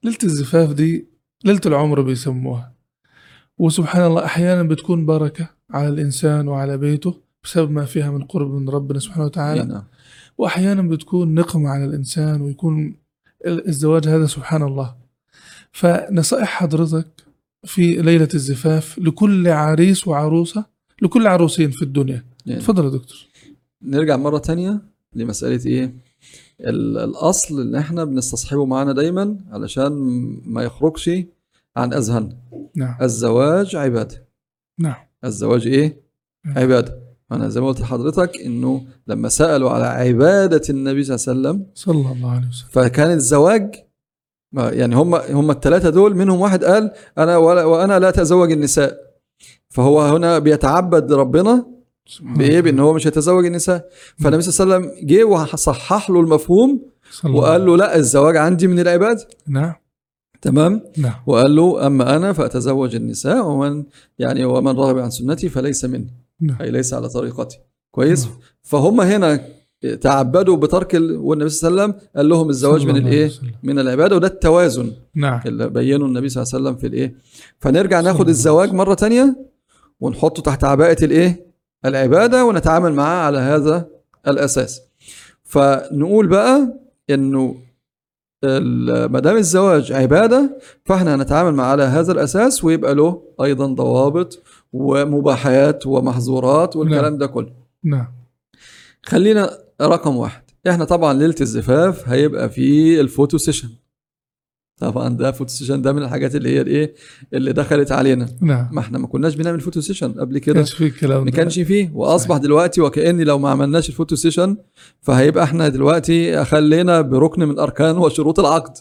S2: ليلة الزفاف دي ليلة العمر بيسموها. وسبحان الله أحيانا بتكون بركة على الإنسان وعلى بيته بسبب ما فيها من قرب من ربنا سبحانه وتعالى.
S3: نعم.
S2: واحيانا بتكون نقمه على الإنسان ويكون الزواج هذا سبحان الله. فنصائح حضرتك في ليلة الزفاف لكل عريس وعروسة لكل عروسين في الدنيا.
S3: يعني
S2: تفضل يا دكتور.
S3: نرجع مرة تانية لمسألة إيه؟ ال- الأصل اللي إحنا بنستصحبه معانا دايما علشان ما يخرجش عن أذهاننا.
S2: نعم.
S3: الزواج عبادة.
S2: نعم.
S3: الزواج إيه؟
S2: نعم.
S3: عبادة. أنا زي ما قلت لحضرتك إنه لما سألوا على عبادة النبي صلى الله عليه وسلم
S2: صلى الله عليه وسلم.
S3: فكان الزواج يعني هم هم الثلاثه دول منهم واحد قال أنا ولا وأنا لا اتزوج النساء. فهو هنا بيتعبد ربنا
S2: بإيه.
S3: بإن هو مش هيتزوج النساء. فالنبي صلى الله عليه وسلم جه وصحح له المفهوم وقال له لا الزواج عندي من العباده
S2: نعم.
S3: تمام؟
S2: نعم.
S3: وقال له أما أنا فأتزوج النساء ومن يعني ومن رغب عن سنتي فليس مني.
S2: نعم.
S3: أي ليس على طريقتي. كويس؟
S2: نعم.
S3: فهم هنا تعبدوا بترك ال... والنبي صلى الله عليه وسلم قال لهم الزواج من
S2: الإيه.
S3: من العبادة وده التوازن
S2: نعم.
S3: اللي بينه النبي صلى الله عليه وسلم في الإيه؟ فنرجع ناخد الزواج مرة تانية ونحطه تحت عباءة الإيه؟ العبادة ونتعامل معاه على هذا الأساس. فنقول بقى إنه ما دام الزواج عبادة فإحنا هنتعامل مع على هذا الأساس ويبقى له أيضا ضوابط ومباحات ومحظورات والكلام
S2: نعم.
S3: ده كله.
S2: نعم.
S3: خلينا رقم واحد. إحنا طبعا ليلة الزفاف هيبقى في ال photo session. طبعا ده photo session ده من الحاجات اللي هي الإيه؟ اللي دخلت علينا.
S2: نعم.
S3: ما إحنا ما كناش بنعمل photo session قبل كده.
S2: كانش في الكلام
S3: ما. كانش فيه. وأصبح دلوقتي وكأني لو ما عملناش ال photo session فهيبقى إحنا دلوقتي خلينا بركن من اركان وشروط العقد.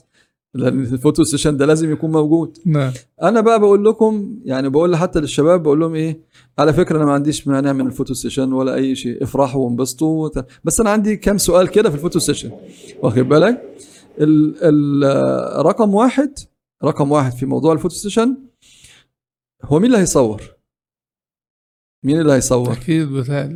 S3: ال photo session ده لازم يكون موجود.
S2: نعم.
S3: أنا بقى بقول لكم يعني بقول حتى للشباب بقول لهم إيه؟ على فكرة أنا ما عنديش مانع من ال photo session ولا أي شيء. افرحوا وانبسطوا بس أنا عندي كام سؤال كده في ال photo session. واخد بالك؟ ال ال رقم واحد رقم واحد في موضوع ال photo session هو مين اللي هيصور؟ مين اللي هيصور؟
S2: أكيد بتاع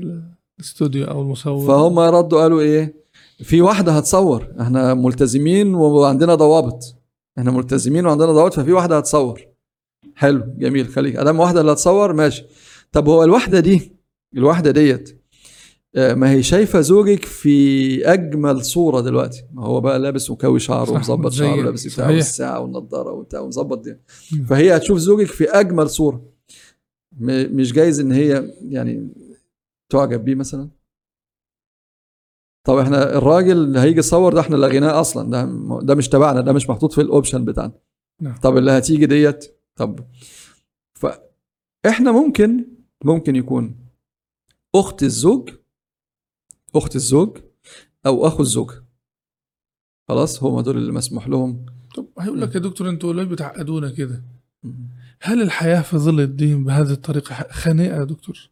S2: الاستوديو أو المصور.
S3: فهم ردوا قالوا إيه؟ في واحدة هتصور. إحنا ملتزمين وعندنا ضوابط. إحنا ملتزمين وعندنا ضوابط ففي واحدة هتصور. حلو جميل خليك. أدام واحدة اللي هتصور ماشي. طب هو الواحدة دي الواحدة ديت آه، ما هي شايفة زوجك في أجمل صورة دلوقتي. ما هو بقى لابس وكوي شعره ومظبط. شعره ولابس بتاع. والساعة والنضارة وبتاع ومظبط دي. فهي هتشوف زوجك في أجمل صورة. مش جايز إن هي يعني تعجب بيه مثلا؟ طب إحنا الراجل اللي هيجي يصور ده إحنا لغيناه أصلا. ده ده مش تبعنا ده مش محطوط في الاوبشن بتاعنا.
S2: نعم.
S3: طب اللي هتيجي ديت؟ طب فاحنا ممكن ممكن يكون أخت الزوج أخت الزوج أو اخو الزوج. خلاص هم دول اللي مسموح لهم.
S2: طب هيقول لك يا دكتور أنتوا ليه بتعقدونا كده. هل الحياة في ظل الدين بهذه الطريقة خانقة يا دكتور؟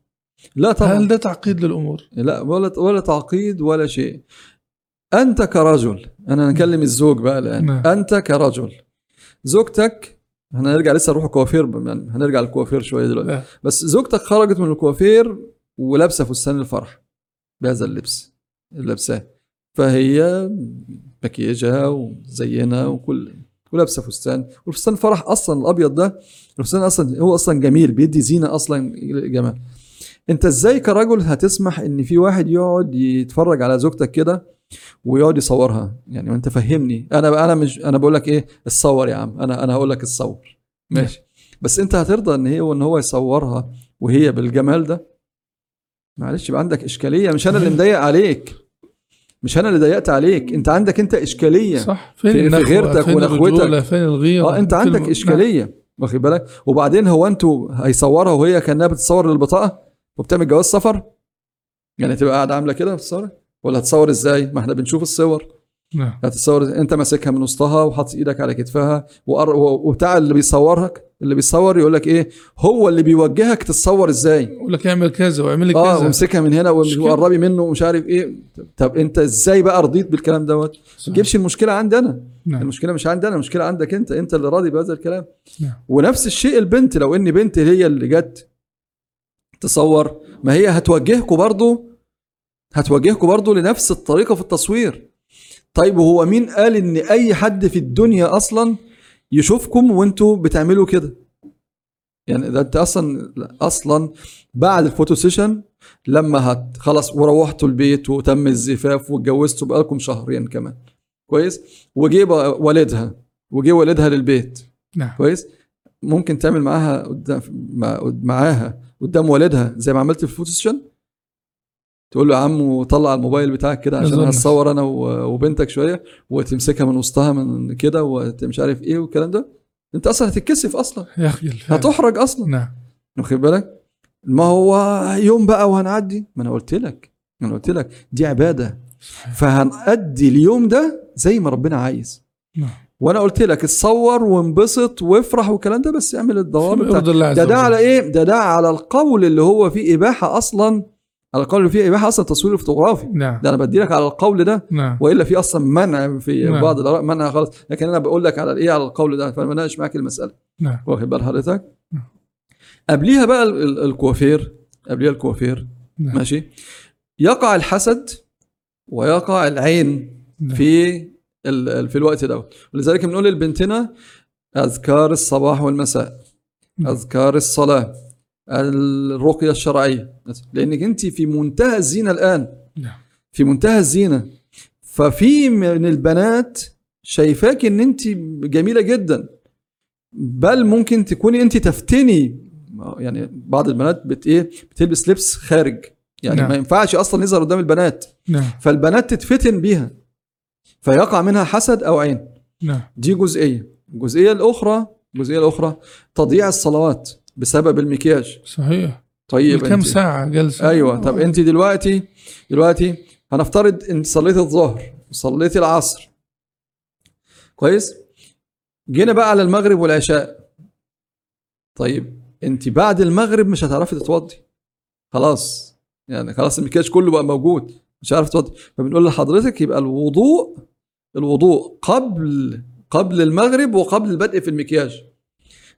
S3: لا طبعا.
S2: هل ده تعقيد للأمور؟
S3: لا ولا ولا تعقيد ولا شيء. أنت كرجل أنا نكلم الزوج بقى الآن.
S2: نعم.
S3: أنت كرجل زوجتك هنرجع لسه نروح الكوافير يعني هنرجع للكوافير شوية دلوقتي.
S2: لا.
S3: بس زوجتك خرجت من الكوافير ولابسة فستان الفرح بهذا اللبس اللي لابساه. فهي مكيجها وزينه وكل ولابسة فستان. والفستان الفرح أصلا الأبيض ده الفستان أصلا هو أصلا جميل بيدي زينة أصلا جمال انت إزاي كرجل هتسمح ان في واحد يقعد يتفرج على زوجتك كده ويقعد يصورها؟ يعني انت فهمني. أنا أنا مش أنا بقول لك إيه؟ اتصور يا عم. أنا أنا هقول لك اتصور. ماشي. بس انت هترضى ان هي وان هو يصورها وهي بالجمال ده؟ معلش يبقى عندك إشكالية. مش أنا اللي مضايق عليك. مش أنا اللي ضيقت عليك. انت عندك انت إشكالية.
S2: صح. فين
S3: في- في؟ غيرتك
S2: فين
S3: ونخوتك.
S2: فين الغيرة؟
S3: آه انت عندك إشكالية. واخد بالك؟ وبعدين هو أنتوا هيصورها وهي كأنها بتصور للبطاقة؟ وبتعمل جواز سفر؟ يعني تبقى قاعدة عاملة كده بتصور ولا هتصور إزاي؟ ما إحنا بنشوف الصور.
S2: نعم.
S3: هتصور أنت ماسكها من وسطها وحاطط إيدك على كتفها وقر- وبتاع اللي بيصورك اللي بيصور يقول لك إيه؟ هو اللي بيوجهك تتصور إزاي؟
S2: يقول لك اعمل كذا واعمل
S3: آه
S2: كذا.
S3: وامسكها من هنا. وقربي منه ومش عارف إيه. طب أنت إزاي بقى رضيت بالكلام دوت. ما تجيبش المشكلة عندي أنا.
S2: نعم.
S3: المشكلة مش عندي أنا المشكلة عندك أنت. أنت اللي راضي بهذا الكلام.
S2: نعم.
S3: ونفس الشيء البنت لو إن بنت هي اللي جت تصور. ما هي هتوجهكم برضو هتوجهكم برضو لنفس الطريقة في التصوير. طيب وهو مين قال إن أي حد في الدنيا أصلا يشوفكم وأنتوا بتعملوا كده؟ يعني ده أنت أصلا أصلا بعد ال photo session لما هت خلاص وروحتوا البيت وتم الزفاف واتجوزتوا بقالكم شهرين كمان. كويس؟ وجي والدها وجي والدها للبيت.
S2: نعم.
S3: كويس؟ ممكن تعمل معاها معاها. قدام والدها زي ما عملت في ال photo session تقول له يا عم طلع الموبايل بتاعك كده عشان. هتصور أنا وبنتك شوية وتمسكها من وسطها من كده ومش عارف إيه والكلام ده. أنت أصلا هتتكسف أصلا.
S2: يخجل فعلا.
S3: هتحرج أصلا.
S2: نعم.
S3: واخد بالك؟ ما هو يوم بقى وهنعدي. ما أنا قلت لك. أنا قلت لك دي عبادة. فهنأدي اليوم ده زي ما ربنا عايز.
S2: نعم.
S3: وأنا قلت لك اتصور وانبسط وافرح والكلام ده بس اعمل الضوابط بتاع- ده ده
S2: وجل.
S3: على إيه؟ ده ده على القول اللي هو فيه إباحة أصلا على القول اللي فيه إباحة أصلا تصوير فوتوغرافي.
S2: نعم.
S3: ده أنا بدي لك على القول ده
S2: نعم.
S3: وإلا في أصلا منع في
S2: نعم.
S3: بعض الآراء منع خالص لكن أنا بقول لك على الايه على القول ده فأنا بناقش معاك المسألة.
S2: نعم.
S3: واخد بال حضرتك؟
S2: نعم.
S3: قبليها بقى ال- ال- الكوافير قبليها الكوافير.
S2: نعم.
S3: ماشي؟ يقع الحسد ويقع العين
S2: نعم.
S3: في في الوقت ده. ولذلك بنقول لبنتنا أذكار الصباح والمساء. أذكار الصلاة الرقية الشرعية. لأنك أنت في منتهى الزينة الآن.
S2: نعم.
S3: في منتهى الزينة. ففي من البنات شايفاك إن أنت جميلة جدا. بل ممكن تكوني أنت تفتني. يعني بعض البنات بت إيه بتلبس لبس خارج. يعني
S2: نعم.
S3: ما ينفعش أصلا يظهر قدام البنات.
S2: نعم.
S3: فالبنات تتفتن بيها. فيقع منها حسد أو عين.
S2: نعم.
S3: دي جزئية. الجزئيه الأخرى الجزئيه الأخرى تضييع الصلوات بسبب المكياج.
S2: صحيح.
S3: طيب
S2: كم
S3: أنت-
S2: ساعة جلسة؟
S3: أيوه. طب انت دلوقتي دلوقتي هنفترض انت صليت الظهر صليت العصر. كويس؟ جينا بقى على المغرب والعشاء. طيب انت بعد المغرب مش هتعرفي تتوضي. خلاص. يعني خلاص المكياج كله بقى موجود مش عارف تتوضي. فبنقول لحضرتك يبقى الوضوء الوضوء قبل قبل المغرب وقبل البدء في المكياج.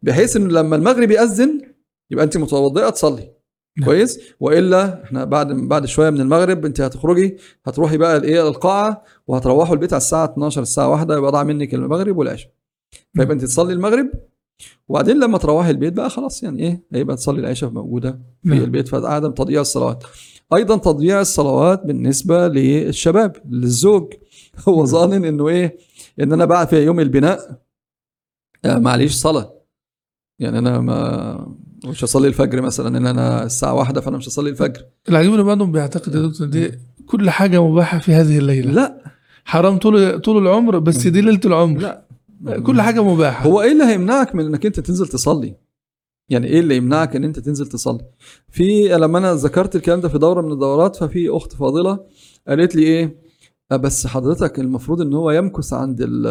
S3: بحيث ان لما المغرب يأذن يبقى انت متوضئة تصلي.
S2: نعم.
S3: كويس؟ وإلا إحنا بعد بعد شوية من المغرب انت هتخرجي هتروحي بقى الايه القاعه وهتروحوا البيت على الساعة 12 الساعة 1 يبقى ضاع منك المغرب والعشاء. فيبقى انت تصلي المغرب وبعدين لما تروحي البيت بقى خلاص يعني إيه؟ هيبقى تصلي العشاء موجودة في
S2: نعم.
S3: البيت. فعدم تضييع الصلوات. أيضا تضييع الصلوات بالنسبة للشباب للزوج. *laughs* هو ظانن إنه إيه؟ إن أنا بقى في يوم البناء. آه، معليش صلاة. يعني أنا ما مش هصلي الفجر مثلا. إن أنا الساعة واحدة فأنا مش هصلي الفجر.
S2: العجيب ان بعضهم بيعتقد يا دكتور دي كل حاجة مباحة في هذه الليلة.
S3: لا.
S2: حرام طول طول العمر بس دي ليلة العمر.
S3: لا.
S2: كل حاجة مباحة.
S3: هو إيه اللي هيمنعك من إنك أنت تنزل تصلي؟ يعني إيه اللي يمنعك إن أنت تنزل تصلي؟ في لما أنا ذكرت الكلام ده في دورة من الدورات ففي أخت فاضلة قالت لي إيه؟ "آه، بس حضرتك المفروض إن هو يمكث عند ال-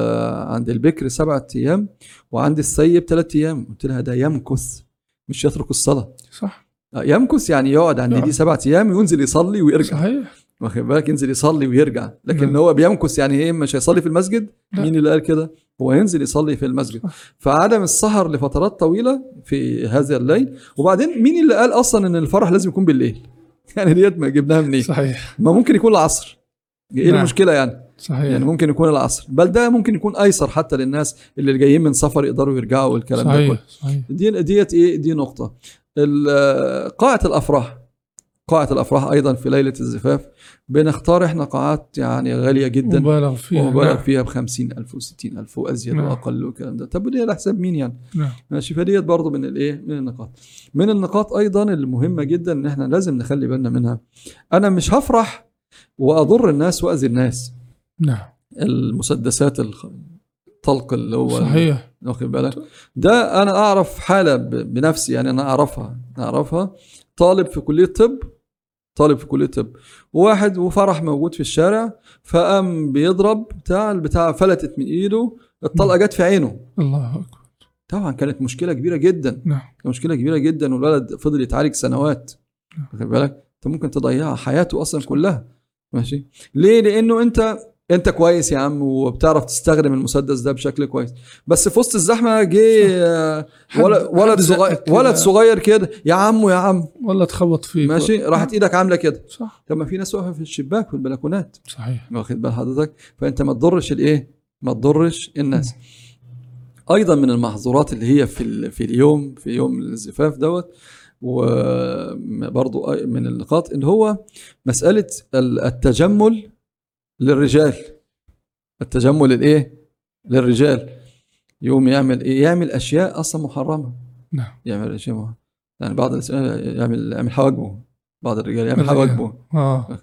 S3: عند البكر سبعة أيام وعند السيب ثلاث أيام. قلت لها ده يمكث مش يترك الصلاة.
S2: صح.
S3: آه، يمكث يعني يقعد عند. دي سبعة أيام وينزل يصلي ويرجع.
S2: صحيح.
S3: واخد بالك؟ ينزل يصلي ويرجع. لكن
S2: نعم.
S3: هو بيمكث يعني إيه؟ مش هيصلي في المسجد؟
S2: لا.
S3: مين اللي قال كده؟ هو ينزل يصلي في المسجد. فعدم السهر لفترات طويلة في هذا الليل. وبعدين مين اللي قال أصلا إن الفرح لازم يكون بالليل؟ *laughs* يعني ديت ما جبناها منين؟
S2: صحيح.
S3: ما ممكن يكون العصر. إيه
S2: نعم.
S3: المشكلة يعني؟
S2: صحيح.
S3: يعني ممكن يكون العصر. بل ده ممكن يكون أيسر حتى للناس اللي جايين من سفر يقدروا يرجعوا والكلام ده كله.
S2: صحيح. صحيح
S3: دي ديت إيه؟ دي نقطة. ال- قاعة الأفراح. قاعة الأفراح أيضا في ليلة الزفاف. بنختار إحنا قاعات يعني غالية جدا.
S2: مبالغ فيها.
S3: ومبالغ
S2: نعم.
S3: فيها ب 50000 و 60000 وأزيد
S2: نعم.
S3: وأقل والكلام ده. طب ودي على حساب مين يعني؟
S2: نعم.
S3: ماشي. فديت برضه من الإيه؟ من النقاط. من النقاط أيضا المهمة جدا إن إحنا لازم نخلي بالنا منها. أنا مش هفرح وأضر الناس وأذي الناس.
S2: نعم.
S3: المسدسات الطلق اللي هو
S2: صحيح.
S3: واخد بالك؟ ده أنا أعرف حالة بنفسي يعني أنا أعرفها أعرفها. طالب في كلية طب طالب في كلية طب. وواحد وفرح موجود في الشارع فقام بيضرب بتاع البتاع فلتت من إيده الطلقة جت في عينه.
S2: الله أكبر.
S3: طبعا كانت مشكلة كبيرة جدا.
S2: نعم.
S3: مشكلة كبيرة جدا والولد فضل يتعالج سنوات. واخد بالك؟ أنت ممكن تضيع حياته أصلا كلها. ماشي؟ ليه؟ لأنه أنت أنت كويس يا عم وبتعرف تستخدم المسدس ده بشكل كويس. بس في وسط الزحمة جه ولد صغير. ولد صغير كده. يا عم يا عم.
S2: ولا تخبط فيك
S3: ماشي؟ راحت إيدك عاملة كده.
S2: صح.
S3: طب ما في ناس واقفة في الشباك في البلكونات
S2: صحيح.
S3: واخد بال حضرتك؟ فأنت ما تضرش الإيه؟ ما تضرش الناس. أيضا من المحظورات اللي هي في في اليوم في يوم الزفاف دوت وبرضو من النقاط اللي هو مسألة ال- التجمل للرجال. التجمل الإيه؟ للرجال. يوم يعمل إيه؟ يعمل أشياء أصلا محرمة.
S2: نعم.
S3: يعمل أشياء محرمة. يعني بعض يعمل يعمل حواجبه. بعض الرجال يعمل. حواجبه. آه.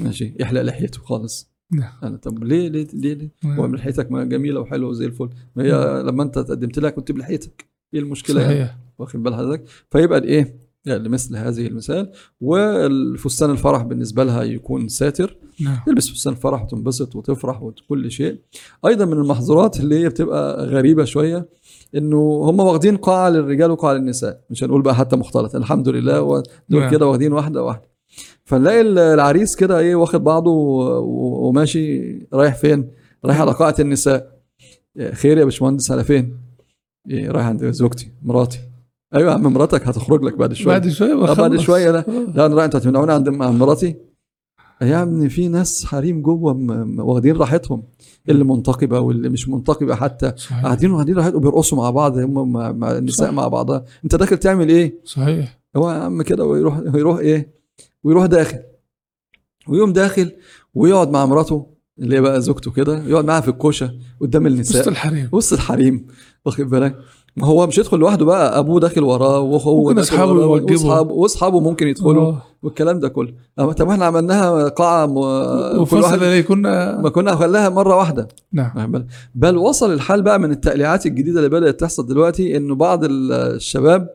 S3: ماشي. يحلق لحيته خالص.
S2: نعم.
S3: أنا طب ليه ليه ليه, ليه؟
S2: نعم.
S3: هو من لحيتك ما جميلة وحلوة وزي الفل. ما هي لما أنت تقدمت لها كنت بلحيتك. إيه المشكلة؟ يعني
S2: صحيح.
S3: واخد بال حضرتك؟ فيبقى الإيه؟ يعني مثل هذه المثال. والفستان الفرح بالنسبة لها يكون ساتر.
S2: نعم.
S3: تلبس فستان فرح وتنبسط وتفرح وكل شيء. أيضا من المحظورات اللي هي بتبقى غريبة شوية إنه هم واخدين قاعة للرجال وقاعة للنساء. مش هنقول بقى حتى مختلط الحمد لله ودول
S2: نعم.
S3: كده واخدين واحدة واحدة. فنلاقي ال- العريس كده إيه واخد بعضه وماشي رايح فين؟ رايح على قاعة النساء. إيه، خير يا باشمهندس على فين؟ إيه رايح عند زوجتي مراتي. أيوه يا عم مراتك هتخرج لك بعد شوية
S2: بعد شوية
S3: آه، بعد
S2: بخلص.
S3: شوية لا.
S2: آه.
S3: لا أنا رايح أنتوا هتمنعوني عند مراتي. يا ابني في ناس حريم جوه واخدين راحتهم. اللي منتقبة واللي مش منتقبة حتى.
S2: صحيح.
S3: قاعدين واخدين راحتهم وبيرقصوا مع بعض هم مع, النساء
S2: صح.
S3: مع بعضها أنت داخل تعمل إيه؟
S2: صحيح.
S3: هو يا عم كده ويروح ويروح إيه؟ ويروح داخل. ويقوم داخل ويقعد مع مراته اللي هي بقى زوجته كده يقعد معاها في الكوشة قدام
S2: وسط
S3: النساء
S2: الحريم.
S3: وسط الحريم واخد بالك؟ ما هو مش يدخل لوحده بقى أبوه داخل وراه واخوه
S2: ممكن يوجبوا.
S3: واصحابه وأصحابه ممكن يدخلوا
S2: آه.
S3: والكلام ده كله أما طب إحنا عملناها قاعة م...
S2: إليه كنا
S3: ما كنا خلاها مرة واحدة
S2: نعم
S3: بالك؟ بل وصل الحال بقى من التقليعات الجديدة اللي بدأت تحصل دلوقتي إنه بعض ال- الشباب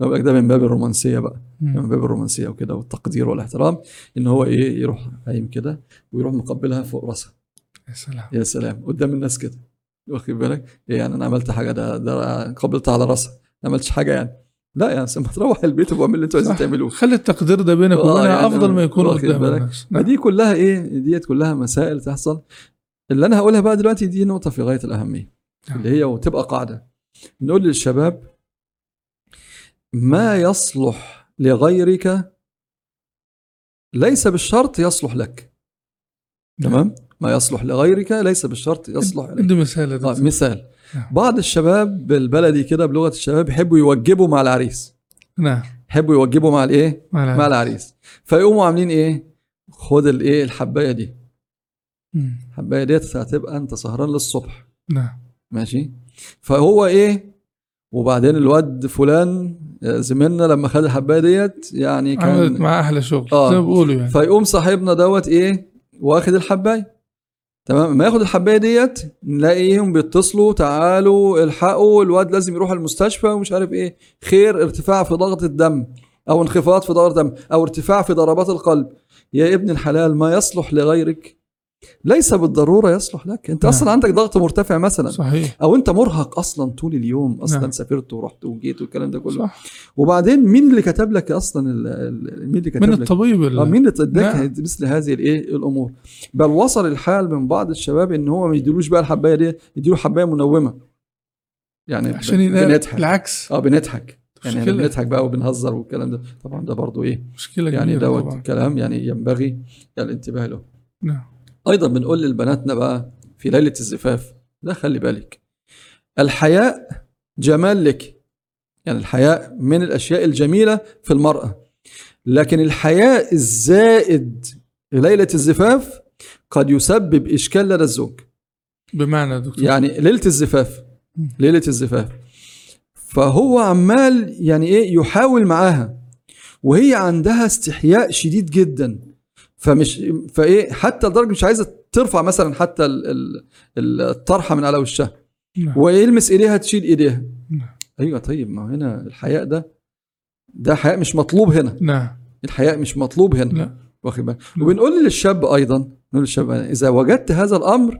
S3: لك ده من باب الرومانسية بقى من
S2: مم.
S3: باب الرومانسية وكده والتقدير والاحترام إن هو إيه يروح قايم كده ويروح مقبلها فوق راسها
S2: يا سلام
S3: يا سلام قدام الناس كده واخد بالك؟ يعني أنا عملت حاجة ده ده قبلتها على راسها ما عملتش حاجة يعني. لا يعني ما تروح البيت واعمل اللي أنتوا عايزين. تعملوه
S2: خلي التقدير ده بينك
S3: آه،
S2: وبينها
S3: يعني
S2: أفضل ما يكون
S3: واخد
S2: قدام
S3: بالك؟
S2: الناس
S3: ما. دي كلها إيه؟ ديت كلها مسائل تحصل. اللي أنا هقولها بقى دلوقتي دي نقطة في غاية الأهمية.
S2: نعم.
S3: اللي هي وتبقى قاعدة. نقول للشباب ما يصلح لغيرك ليس بالشرط يصلح لك. تمام؟ ما يصلح لغيرك ليس بالشرط يصلح لك
S2: مثال
S3: آه
S2: دكتور.
S3: مثال.
S2: نعم.
S3: بعض الشباب بالبلدي كده بلغة الشباب يحبوا يوجبوا مع العريس.
S2: نعم.
S3: يحبوا يوجبوا مع الإيه؟
S2: مع
S3: مع
S2: العلم.
S3: العريس. فيقوموا عاملين إيه؟ خد الإيه؟ الحباية دي. الحباية ديت هتبقى أنت سهران للصبح.
S2: نعم.
S3: ماشي؟ فهو إيه؟ وبعدين الواد فلان آه، زميلنا لما خد الحباية ديت يعني
S2: عملت
S3: كان
S2: مع أحلى شغل
S3: آه.
S2: زي ما بيقولوا يعني.
S3: فيقوم صاحبنا دوت إيه؟ واخد الحباية. تمام؟ ما ياخد الحباية ديت نلاقيهم بيتصلوا تعالوا الحقوا الواد لازم يروح المستشفى ومش عارف إيه. خير ارتفاع في ضغط الدم أو انخفاض في ضغط الدم أو ارتفاع في ضربات القلب. يا ابن الحلال ما يصلح لغيرك ليس بالضرورة يصلح لك أنت
S2: نعم.
S3: أصلا عندك ضغط مرتفع مثلا.
S2: صحيح.
S3: أو أنت مرهق أصلا طول اليوم أصلا
S2: نعم.
S3: سافرت ورحت وجيت والكلام ده كله.
S2: صح.
S3: وبعدين مين اللي كتب لك أصلا ال- ال- مين اللي كتب
S2: من
S3: لك؟
S2: الطبيب
S3: آه،
S2: اللي
S3: مين اللي اداك
S2: نعم.
S3: مثل هذه الايه الأمور؟ بل وصل الحال من بعض الشباب إن هو ما يديلوش بقى الحباية دي يديله حباية منومة. يعني
S2: عشان
S3: بنضحك.
S2: العكس
S3: آه بنضحك. يعني. بنضحك بقى وبنهزر والكلام ده. طبعا ده برضو إيه
S2: مشكلة
S3: يعني دوت كلام يعني ينبغي الانتباه له.
S2: نعم.
S3: أيضا بنقول لبناتنا بقى في ليلة الزفاف لا خلي بالك. الحياء جمال لك. يعني الحياء من الأشياء الجميلة في المرأة. لكن الحياء الزائد في ليلة الزفاف قد يسبب إشكال لدى الزوج.
S2: بمعنى دكتور؟
S3: يعني ليلة الزفاف ليلة الزفاف. فهو عمال يعني إيه يحاول معاها. وهي عندها استحياء شديد جدا. فمش فإيه حتى لدرجة مش عايزة ترفع مثلا حتى ال- ال- الطرحة من على وشها.
S2: نعم.
S3: ويلمس إيديها تشيل إيديها.
S2: نعم.
S3: أيوه طيب ما هنا الحياء ده ده حياء مش مطلوب هنا.
S2: نعم.
S3: الحياء مش مطلوب هنا.
S2: لا
S3: واخد بالك؟
S2: نعم.
S3: وبنقول للشاب أيضا نقول للشاب إذا وجدت هذا الأمر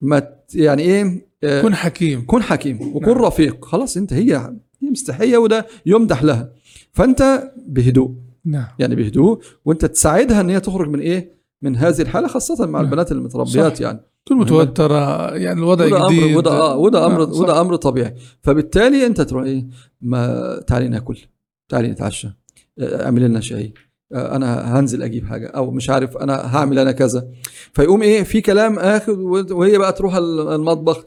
S3: ما يعني إيه آه،
S2: كن حكيم.
S3: كن حكيم وكن
S2: نعم.
S3: رفيق. خلاص انت هي هي مستحية وده يمدح لها. فأنت بهدوء.
S2: نعم.
S3: يعني بهدوء وانت تساعدها إن هي تخرج من إيه؟ من هذه الحالة خاصة مع
S2: نعم.
S3: البنات المتربيات
S2: صح.
S3: يعني.
S2: تكون متوترة يعني الوضع
S3: وده
S2: جديد.
S3: أمر وده آه وده أمر
S2: نعم،.
S3: وده أمر طبيعي. فبالتالي أنت تروح إيه؟ ما تعالي ناكل تعالي نتعشى آه، اعمل لنا شاي آه، أنا هنزل أجيب حاجة أو مش عارف أنا هعمل أنا كذا. فيقوم إيه؟ في كلام آخر وهي بقى تروح المطبخ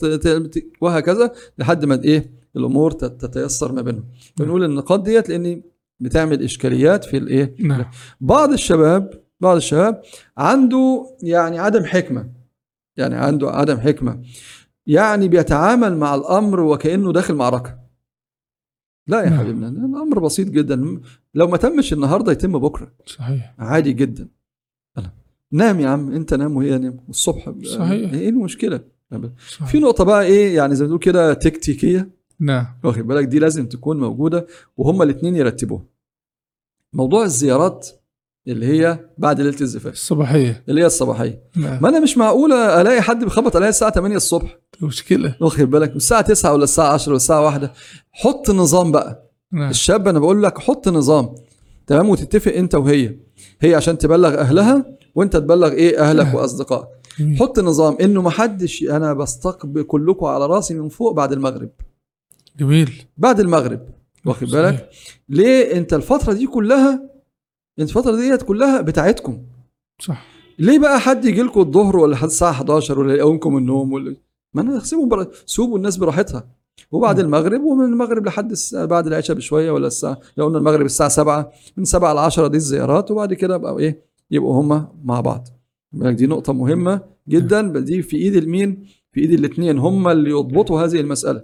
S3: وهكذا لحد ما إيه؟ الأمور تت- تتيسر ما بينهم. بنقول النقاط ديت لأن بتعمل إشكاليات في الايه
S2: نعم.
S3: بعض الشباب بعض الشباب عنده يعني عدم حكمة يعني عنده عدم حكمة يعني بيتعامل مع الأمر وكأنه داخل معركة. لا يا
S2: نعم.
S3: حبيبنا الأمر بسيط جدا. لو ما تمش النهاردة يتم بكرة.
S2: صحيح.
S3: عادي جدا. نام يا عم انت نام وهي نام. والصبح ب-
S2: صحيح.
S3: إيه المشكلة؟
S2: صحيح.
S3: في نقطة بقى إيه يعني زي ما تقول كده تكتيكية.
S2: نعم.
S3: واخد بالك؟ دي لازم تكون موجودة وهما الاثنين يرتبوها. موضوع الزيارات اللي هي بعد ليلة الزفاف.
S2: الصباحية.
S3: اللي هي الصباحية.
S2: نعم.
S3: ما أنا مش معقوله ألاقي حد بيخبط عليا الساعة 8 الصبح.
S2: مشكله
S3: واخد بالك؟ الساعة 9 ولا الساعة 10 ولا الساعة 1 حط نظام بقى.
S2: نعم.
S3: الشاب أنا بقول لك حط نظام. تمام؟ وتتفق أنت وهي. هي عشان تبلغ أهلها وأنت تبلغ إيه؟ أهلك
S2: نعم. وأصدقائك.
S3: حط نظام. إنه ما حدش أنا بستقبل كلكم على راسي من فوق بعد المغرب.
S2: جميل.
S3: بعد المغرب. واخد بالك. ليه انت الفترة دي كلها انت الفترة ديت كلها بتاعتكم؟
S2: صح.
S3: ليه بقى حد يجي لكم الظهر ولا لحد الساعة 11 ولا يقومكم النوم ولا ما أنا سيبوا بر... سيبوا الناس براحتها. وبعد
S2: مم.
S3: المغرب ومن المغرب لحد الساعة بعد العشاء بشوية ولا الساعة لو قلنا المغرب الساعة 7 من 7 ل 10 دي الزيارات وبعد كده بقى إيه؟ يبقوا هما مع بعض. بالك دي نقطة مهمة جدا دي في إيد المين؟ في إيد الاثنين هم اللي يضبطوا هذه المسألة.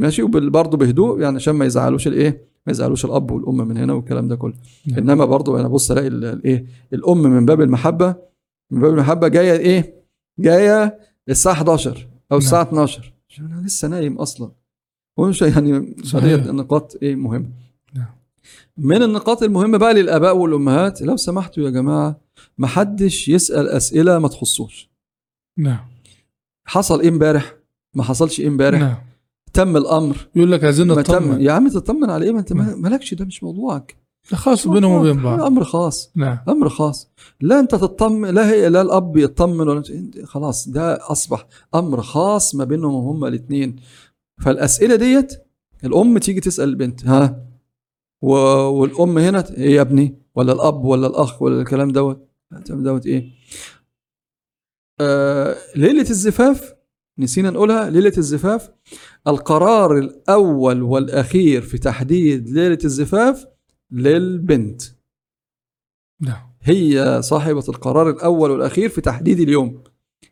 S3: ماشي وبرضه بهدوء يعني عشان ما يزعلوش الإيه؟ ما يزعلوش الأب والأم من هنا والكلام ده كله
S2: نعم.
S3: إنما برضه أنا بص ألاقي ال- الإيه؟ الأم من باب المحبة من باب المحبة جاية إيه؟ جاية الساعة 11 أو الساعة 12 عشان أنا لسه نايم أصلا ومش *laughs* يعني. فديت نقاط إيه مهمة
S2: نعم.
S3: من النقاط المهمة بقى للآباء والأمهات لو سمحتوا يا جماعة ما حدش يسأل أسئلة ما تخصوش
S2: نعم
S3: حصل إيه امبارح ما حصلش إيه امبارح
S2: نعم
S3: تم الأمر.
S2: يقول لك عايزين نطمن.
S3: يا عم تطمن على إيه؟ ما ما-
S2: نعم.
S3: مالكش ده مش موضوعك.
S2: خاص بينهم وبين بعض.
S3: أمر خاص.
S2: نعم.
S3: أمر خاص. لا أنت تطمن لا هي لا الأب يطمن ولا خلاص ده أصبح أمر خاص ما بينهم هما الاثنين فالأسئلة ديت الأم تيجي تسأل البنت ها؟ و... والأم هنا ت- إيه يا ابني؟ ولا الأب ولا الأخ ولا الكلام دوت؟ الكلام دوت إيه؟ آه ليلة الزفاف نسينا نقولها ليلة الزفاف القرار الأول والأخير في تحديد ليلة الزفاف للبنت.
S2: نعم.
S3: هي صاحبة القرار الأول والأخير في تحديد اليوم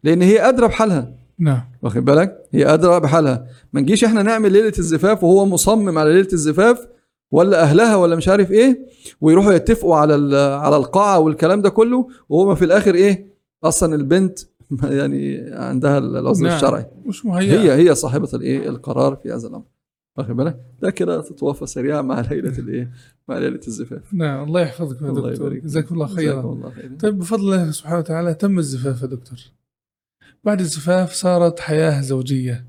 S3: لأن هي أدرى بحالها.
S2: نعم.
S3: واخد بالك؟ هي أدرى بحالها. ما نجيش إحنا نعمل ليلة الزفاف وهو مصمم على ليلة الزفاف ولا أهلها ولا مش عارف إيه ويروحوا يتفقوا على على القاعة والكلام ده كله وهو في الآخر إيه؟ أصلا البنت *laughs* يعني عندها العذر
S2: نعم.
S3: الشرعي.
S2: مش مهيئة
S3: هي هي صاحبة الإيه؟ القرار في هذا الأمر. واخد بالك؟ ده كده تتوافى سريعا مع *laughs* ليلة الإيه؟ مع ليلة الزفاف.
S2: نعم الله يحفظك يا
S3: الله
S2: دكتور. جزاك الله خيرا.
S3: الله خيرا.
S2: طيب بفضل الله سبحانه وتعالى تم الزفاف يا دكتور. بعد الزفاف صارت حياة زوجية.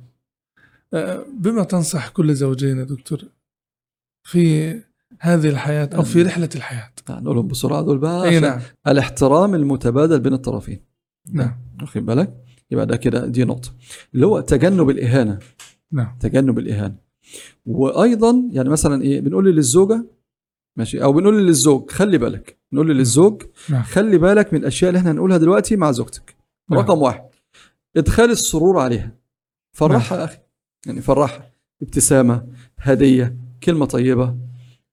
S2: أه، بما تنصح كل زوجين يا دكتور في هذه الحياة أو في رحلة الحياة؟
S3: نقولهم بسرعة دول بقى
S2: أي نعم.
S3: الاحترام المتبادل بين الطرفين.
S2: نعم.
S3: واخد بالك؟ يبقى ده كده دي نقطة. اللي هو تجنب الإهانة.
S2: نعم.
S3: تجنب الإهانة. وأيضا يعني مثلا إيه بنقول للزوجة؟ ماشي. أو بنقول للزوج؟ خلي بالك. نقول للزوج؟
S2: نعم.
S3: خلي بالك من الأشياء اللي إحنا هنقولها دلوقتي مع زوجتك.
S2: نعم.
S3: رقم واحد. إدخال السرور عليها. فرحها يا أخي. يعني فرحها. ابتسامة هدية كلمة طيبة.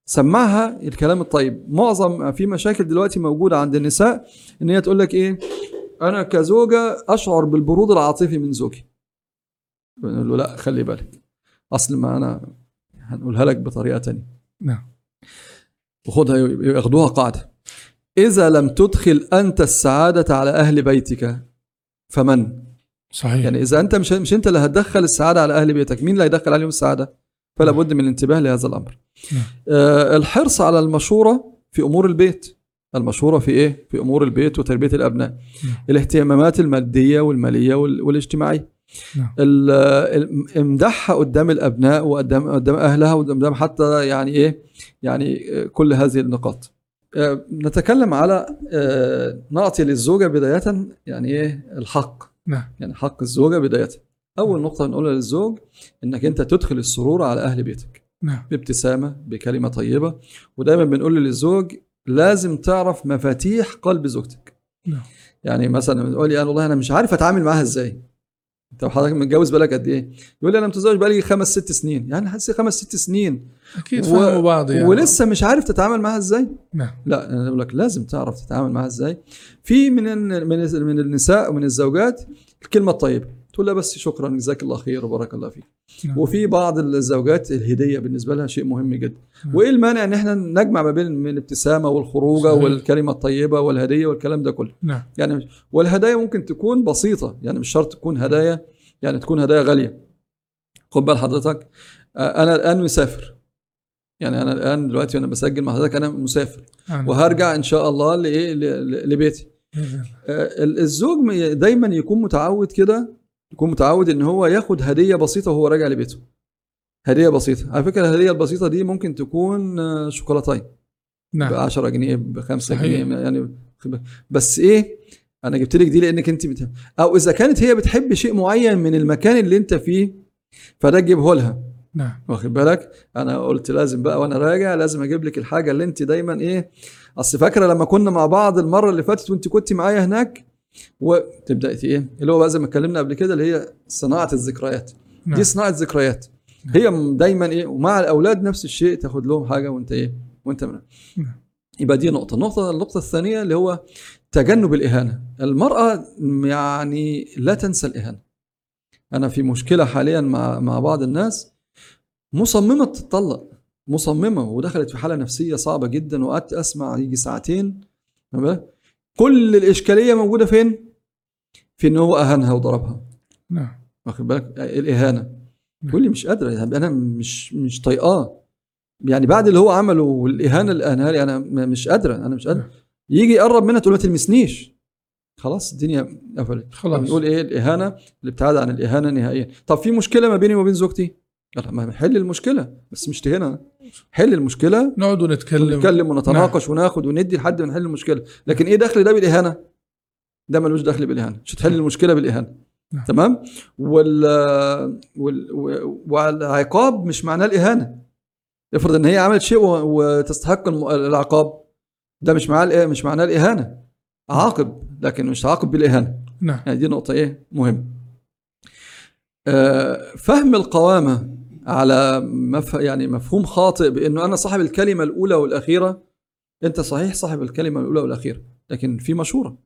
S3: سمعها الكلام الطيب. معظم في مشاكل دلوقتي موجودة عند النساء إن هي تقول لك إيه؟ أنا كزوجة أشعر بالبرود العاطفي من زوجي بنقول له لا خلي بالك أصل ما أنا هنقولها لك بطريقة تانية
S2: نعم
S3: وخدها ياخدوها قاعدة إذا لم تدخل أنت السعادة على أهل بيتك فمن؟
S2: صحيح
S3: يعني إذا أنت مش مش أنت اللي هتدخل السعادة على أهل بيتك، مين اللي هيدخل عليهم السعادة؟ فلا بد من الانتباه لهذا الأمر.
S2: نعم.
S3: آه الحرص على المشورة في أمور البيت. المشورة في إيه؟ في أمور البيت وتربية الأبناء.
S2: نعم.
S3: الاهتمامات المادية والمالية وال- والاجتماعية.
S2: نعم.
S3: امدحها قدام الأبناء وقدام قدام أهلها وقدام حتى يعني إيه يعني كل هذه النقاط آه، نتكلم على آه، نعطي للزوجة بداية يعني إيه الحق
S2: نعم
S3: يعني حق الزوجة بداية أول نقطة نقولها للزوج إنك أنت تدخل السرور على أهل بيتك
S2: نعم
S3: بابتسامة بكلمة طيبة ودايما بنقول للزوج لازم تعرف مفاتيح قلب زوجتك.
S2: نعم.
S3: يعني مثلا بتقول لي أنا والله أنا مش عارف أتعامل معاها إزاي. انت حضرتك متجوز بالك قد إيه؟ يقول لي أنا متزوج بقالي خمس ست سنين. يعني حسي خمس ست سنين.
S2: أكيد
S3: و-
S2: فهموا بعض يعني.
S3: ولسه مش عارف تتعامل معاها إزاي؟
S2: نعم.
S3: لا أنا بقول لك لازم تعرف تتعامل معاها إزاي. في من من من النساء ومن الزوجات الكلمة الطيبة. تقول لها بس شكرا جزاك الله خير وبارك الله فيك.
S2: نعم.
S3: وفي بعض الزوجات الهدية بالنسبة لها شيء مهم جدا.
S2: نعم.
S3: وإيه المانع إن إحنا نجمع ما بين من الابتسامة والخروجة
S2: صحيح.
S3: والكلمة الطيبة والهدية والكلام ده كله؟
S2: نعم.
S3: يعني والهدايا ممكن تكون بسيطة يعني مش شرط تكون هدايا يعني تكون هدايا غالية. خد بال حضرتك آه، أنا الآن مسافر. يعني أنا الآن دلوقتي وأنا بسجل مع حضرتك أنا مسافر. وهرجع إن شاء الله لايه لبيتي. آه، ال- الزوج دايما يكون متعود كده يكون متعود إن هو ياخد هدية بسيطة وهو راجع لبيته. هدية بسيطة. على فكرة الهدية البسيطة دي ممكن تكون آه، شوكولاتاية. ب
S2: نعم.
S3: 10 جنيه ب 5
S2: صحيح.
S3: جنيه يعني. بس إيه؟ أنا جبت لك دي لأنك أنت بت... أو إذا كانت هي بتحب شيء معين من المكان اللي أنت فيه فده تجيبه لها.
S2: نعم.
S3: واخد بالك؟ أنا قلت لازم بقى وأنا راجع لازم أجيب لك الحاجة اللي أنت دايما إيه؟ أصل فاكرة لما كنا مع بعض المرة اللي فاتت وأنت كنت معايا هناك؟ وتبدأ إيه؟ اللي هو بقى زي ما اتكلمنا قبل كده اللي هي صناعة الذكريات.
S2: نعم.
S3: دي صناعة ذكريات.
S2: نعم.
S3: هي دايما إيه؟ ومع الأولاد نفس الشيء تاخد لهم حاجة وأنت إيه؟ وأنت من
S2: نعم.
S3: يبقى دي نقطة. النقطه النقطة الثانية اللي هو تجنب الإهانة. المرأة يعني لا تنسى الإهانة. أنا في مشكلة حاليا مع مع بعض الناس. مصممة تتطلق. مصممة ودخلت في حالة نفسية صعبة جدا وقعدت أسمع يجي ساعتين تمام؟ كل الإشكالية موجودة فين؟ في إن هو أهانها وضربها.
S2: نعم.
S3: واخد بالك؟ الإهانة.
S2: نعم.
S3: تقول لي مش قادره يعني أنا مش مش طايقاه. يعني بعد اللي هو عمله والإهانة اللي اهانها لي أنا مش قادره أنا مش قادره
S2: نعم.
S3: يجي يقرب منها تقول ما تلمسنيش. خلاص الدنيا قفلت.
S2: خلاص.
S3: نقول إيه؟ الإهانة الابتعاد عن الإهانة نهائيا. طب في مشكلة ما بيني وما بين زوجتي؟ لا ما حل المشكلة بس مش تهنا حل المشكلة
S2: نقعد ونتكلم.
S3: نتكلم ونتناقش وناخد وندي لحد ما نحل المشكلة. لكن إيه دخل ده بالإهانة؟ ده ملوش دخل بالإهانة. مش هتحل المشكلة بالإهانة.
S2: نعم.
S3: تمام؟ وال... وال... والعقاب مش معناه الإهانة. افرض إن هي عملت شيء. وتستحق. العقاب ده مش معناه؟ مش معناه الإهانة. عاقب لكن مش عاقب بالإهانة.
S2: نعم.
S3: يعني دي نقطة إيه؟ مهمة آه، فهم القوامة على مف... يعني مفهوم خاطئ بأنه أنا صاحب الكلمة الأولى والأخيرة. أنت صحيح صاحب الكلمة الأولى والأخيرة لكن في مشورة.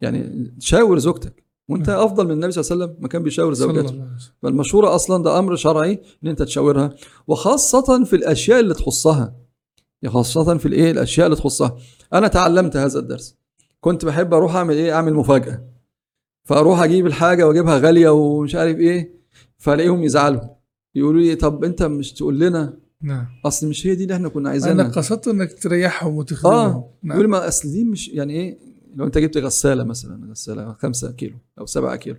S3: يعني شاور زوجتك. وأنت
S2: نعم.
S3: أفضل من النبي صلى الله عليه وسلم ما كان بيشاور زوجته. فالمشورة أصلا ده أمر شرعي إن أنت تشاورها. وخاصة في الأشياء اللي تخصها. يعني خاصة في الإيه؟ الأشياء اللي تخصها. أنا تعلمت هذا الدرس. كنت بحب أروح أعمل إيه؟ أعمل مفاجأة. فأروح أجيب الحاجة وأجيبها غالية ومش عارف إيه. فألاقيهم يزعلوا. يقولوا لي طب انت مش تقول لنا؟
S2: نعم.
S3: أصل مش هي دي اللي إحنا كنا
S2: أنا
S3: عايزينها
S2: قصدت إنك تريحهم وتخدمهم
S3: آه.
S2: نعم.
S3: يقول ما أصل دي مش يعني إيه؟ لو أنت جبت غسالة مثلا غسالة 5 كيلو أو 7 كيلو.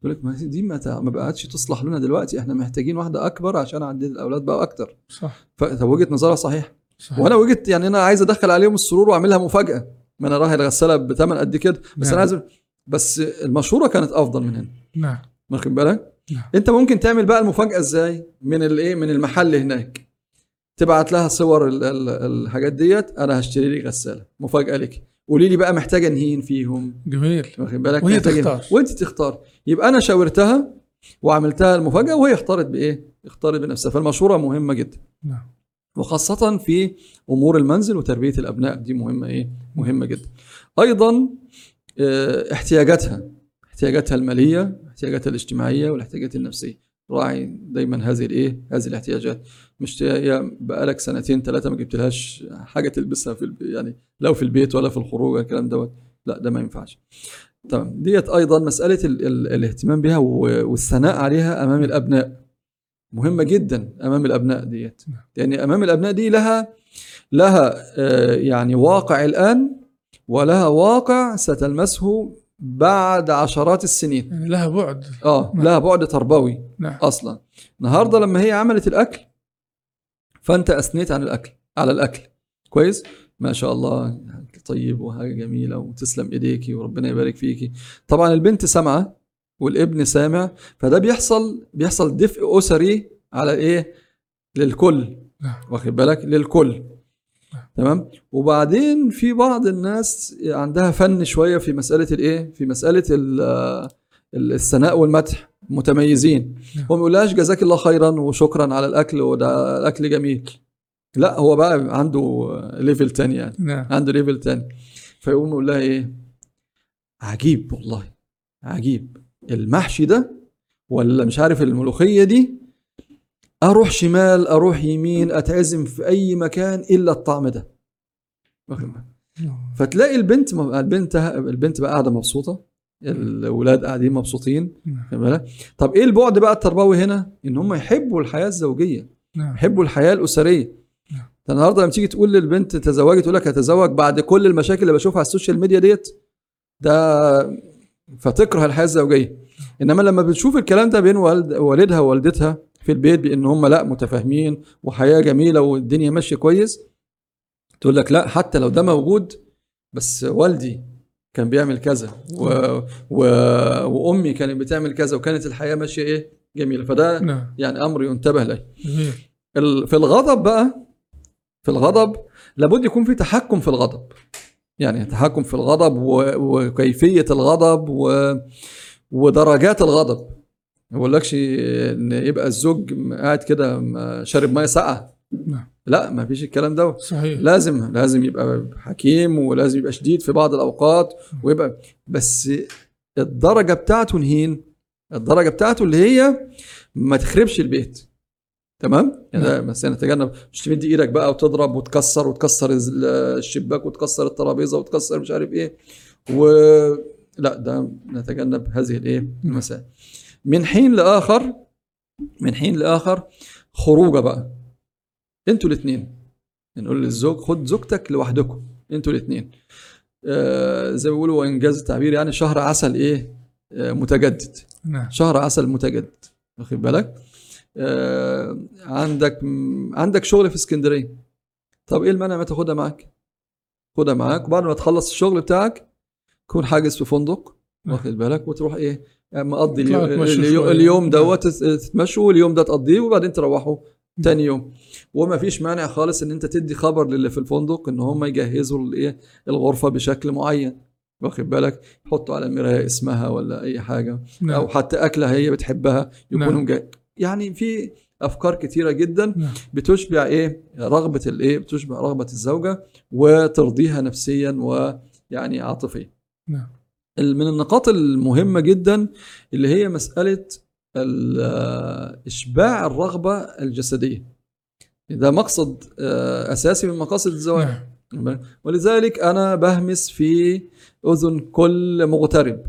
S3: يقول لك ما دي ما, ما بقتش تصلح لنا دلوقتي إحنا محتاجين واحدة أكبر عشان عندنا الأولاد بقى أكتر.
S2: صح.
S3: فطب وجهة نظرها صحيح.
S2: صح
S3: وأنا وجهه يعني أنا عايز أدخل عليهم السرور وأعملها مفاجأة. ما أنا رايح الغسالة بثمن قد كده. بس
S2: نعم.
S3: أنا عايز بس المشورة كانت أفضل من هنا.
S2: نعم.
S3: واخد بالك. انت ممكن تعمل بقى المفاجأة إزاي من الايه؟ من المحل هناك. تبعت لها صور ال- ال- الحاجات ديت أنا هشتري لي غسالة. مفاجأة لك قولي لي بقى محتاجة انهين فيهم.
S2: جميل.
S3: واخد بالك؟
S2: وهي تختار.
S3: وانت تختار. يبقى أنا شاورتها وعملتها المفاجأة وهي اختارت بإيه؟ اختارت بنفسها. فالمشورة مهمة جدا.
S2: نعم.
S3: وخاصة في أمور المنزل وتربية الأبناء. دي مهمة إيه؟ مهمة جدا. أيضا آه، احتياجاتها. احتياجاتها المالية. احتياجاتها الاجتماعية والاحتياجات النفسية. راعي دايما هذه الإيه؟ هذه الاحتياجات. مش هي بقالك سنتين ثلاثة ما جبتلهاش حاجة تلبسها في. يعني لو في البيت ولا في الخروج الكلام دوت لا ده ما ينفعش. تمام ديت أيضا مسألة ال... ال... الاهتمام بها. والثناء عليها أمام الأبناء. مهمة جدا أمام الأبناء ديت. لأن أمام الأبناء دي لها لها آه، يعني واقع الآن ولها واقع ستلمسه بعد عشرات السنين.
S2: يعني لها بعد.
S3: آه
S2: نعم.
S3: لها بعد تربوي
S2: نعم.
S3: أصلا. النهارده لما هي عملت الأكل فأنت أثنيت عن الأكل على الأكل. كويس؟ ما شاء الله طيب وحاجة جميلة وتسلم إيديكي وربنا يبارك فيكي. طبعا البنت سامعة والابن سامع فده بيحصل بيحصل دفء أسري على إيه؟ للكل.
S2: نعم.
S3: واخد بالك؟ للكل. تمام؟ وبعدين في بعض الناس عندها فن شوية في مسألة الإيه؟ في مسألة ال- ال- الثناء والمدح متميزين.
S2: نعم.
S3: هو ما يقولهاش جزاك الله خيرا وشكرا على الأكل وده الأكل جميل. لا هو بقى عنده level تاني يعني.
S2: نعم.
S3: عنده level تاني. فيقوم يقول لها إيه؟ عجيب والله عجيب. المحشي ده ولا مش عارف الملوخية دي أروح شمال أروح يمين أتعزم في أي مكان إلا الطعم ده؟ فتلاقي البنت البنت البنت بقى قاعدة مبسوطة الاولاد قاعدين مبسوطين؟ طب إيه البعد بقى التربوي هنا إن هم يحبوا الحياة الزوجية
S2: نعم
S3: يحبوا الحياة الأسرية
S2: نعم.
S3: ده النهارده لما تيجي تقول للبنت تزوجي تقول لك هتزوج بعد كل المشاكل اللي بشوفها على ال social media ديت ده فتكره الحياة الزوجية إنما لما بتشوف الكلام ده بين والد والدها ووالدتها في البيت بأن هم لا متفاهمين وحياة جميلة والدنيا ماشية كويس. تقول لك لا حتى لو ده موجود بس والدي كان بيعمل كذا و... و... وأمي كانت بتعمل كذا وكانت الحياة ماشية إيه؟ جميلة. فده
S2: نعم.
S3: يعني أمر ينتبه له في الغضب بقى في الغضب لابد يكون في تحكم في الغضب. يعني تحكم في الغضب و- وكيفية الغضب و... ودرجات الغضب. ما بقولكش إن يبقى الزوج قاعد كده شارب مية ساقعة.
S2: نعم.
S3: لا ما فيش الكلام ده.
S2: صحيح.
S3: لازم لازم يبقى حكيم ولازم يبقى شديد في بعض الأوقات ويبقى بس الدرجة بتاعته نهين. الدرجة بتاعته اللي هي ما تخربش البيت. تمام؟ يعني ده مثلا نتجنب مش تمد إيدك بقى وتضرب وتكسر وتكسر الشباك وتكسر الترابيزة وتكسر مش عارف إيه. و لا ده نتجنب هذه الإيه المسائل. من حين لآخر من حين لآخر خروجة بقى. أنتوا الاثنين نقول للزوج خد زوجتك لوحدكم. أنتوا الاثنين آه زي ما بيقولوا وانجاز التعبير يعني شهر عسل إيه؟ آه متجدد.
S2: نعم.
S3: شهر عسل متجدد. واخد بالك؟ آه عندك م- عندك شغل في اسكندرية. طب إيه المانع ما تاخدها معاك؟ خدها معاك. وبعد ما تخلص الشغل بتاعك كون حاجز في فندق.
S2: نعم.
S3: واخد بالك؟ وتروح إيه؟ مقضي
S2: تطلعوا
S3: اليوم, اليوم. اليوم
S2: نعم.
S3: دوت تت- تتمشوا واليوم ده تقضيه وبعدين تروحوا تاني يوم. وما فيش مانع خالص إن أنت تدي خبر للي في الفندق إن هم يجهزوا الايه الغرفة بشكل معين. واخد بالك؟ يحطوا على المرايه اسمها ولا أي حاجة. أو
S2: نعم
S3: حتى أكلة هي بتحبها يكونوا
S2: نعم.
S3: جاي يعني في أفكار كتيرة جدا
S2: نعم.
S3: بتشبع إيه؟ رغبة الايه بتشبع رغبة الزوجة وترضيها نفسيا ويعني عاطفيا.
S2: نعم.
S3: من النقاط المهمة جدا اللي هي مسألة ال- إشباع الرغبة الجسدية. ده مقصد آه، أساسي من مقاصد الزواج
S2: نعم.
S3: ولذلك أنا بهمس في أذن كل مغترب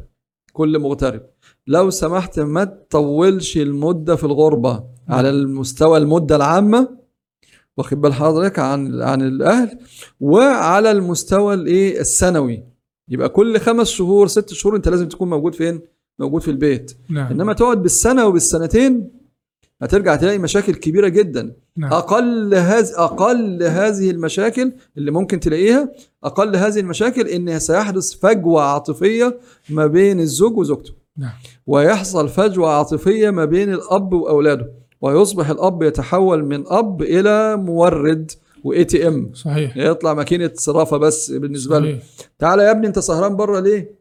S3: كل مغترب. لو سمحت ما تطولش المدة في الغربة على المستوى المدة العامة واخد بال حضرتك عن عن الأهل وعلى المستوى الإيه السنوي. يبقى كل خمس شهور ست شهور انت لازم تكون موجود فين؟ موجود في البيت.
S2: نعم.
S3: انما تقعد بالسنة وبالسنتين هترجع تلاقي مشاكل كبيرة جدا.
S2: نعم.
S3: أقل هذه أقل هذه المشاكل اللي ممكن تلاقيها أقل هذه المشاكل إن سيحدث فجوة عاطفية ما بين الزوج وزوجته.
S2: نعم.
S3: ويحصل فجوة عاطفية ما بين الأب وأولاده. ويصبح الأب يتحول من أب إلى مورد. و ATM
S2: صحيح.
S3: يطلع ماكينة صرافة بس بالنسبة له. تعالى يا ابني انت سهران بره ليه؟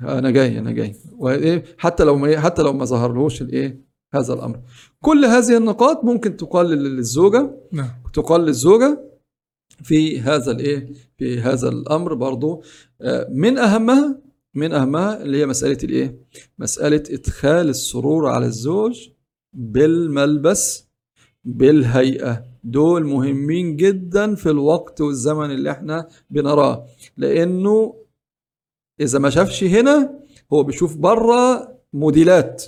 S3: أنا جاي أنا جاي. وإيه؟ حتى لو ما حتى لو ما ظهرلهوش الإيه؟ هذا الأمر. كل هذه النقاط ممكن تقال للزوجة.
S2: نعم.
S3: تقال للزوجة في هذا الإيه؟ في هذا الأمر برضو. آه، من أهمها من أهمها اللي هي مسألة الإيه؟ مسألة إدخال السرور على الزوج بالملبس بالهيئة. دول مهمين جدا في الوقت والزمن اللي إحنا بنراه. لأنه إذا ما شافش هنا هو بيشوف بره موديلات.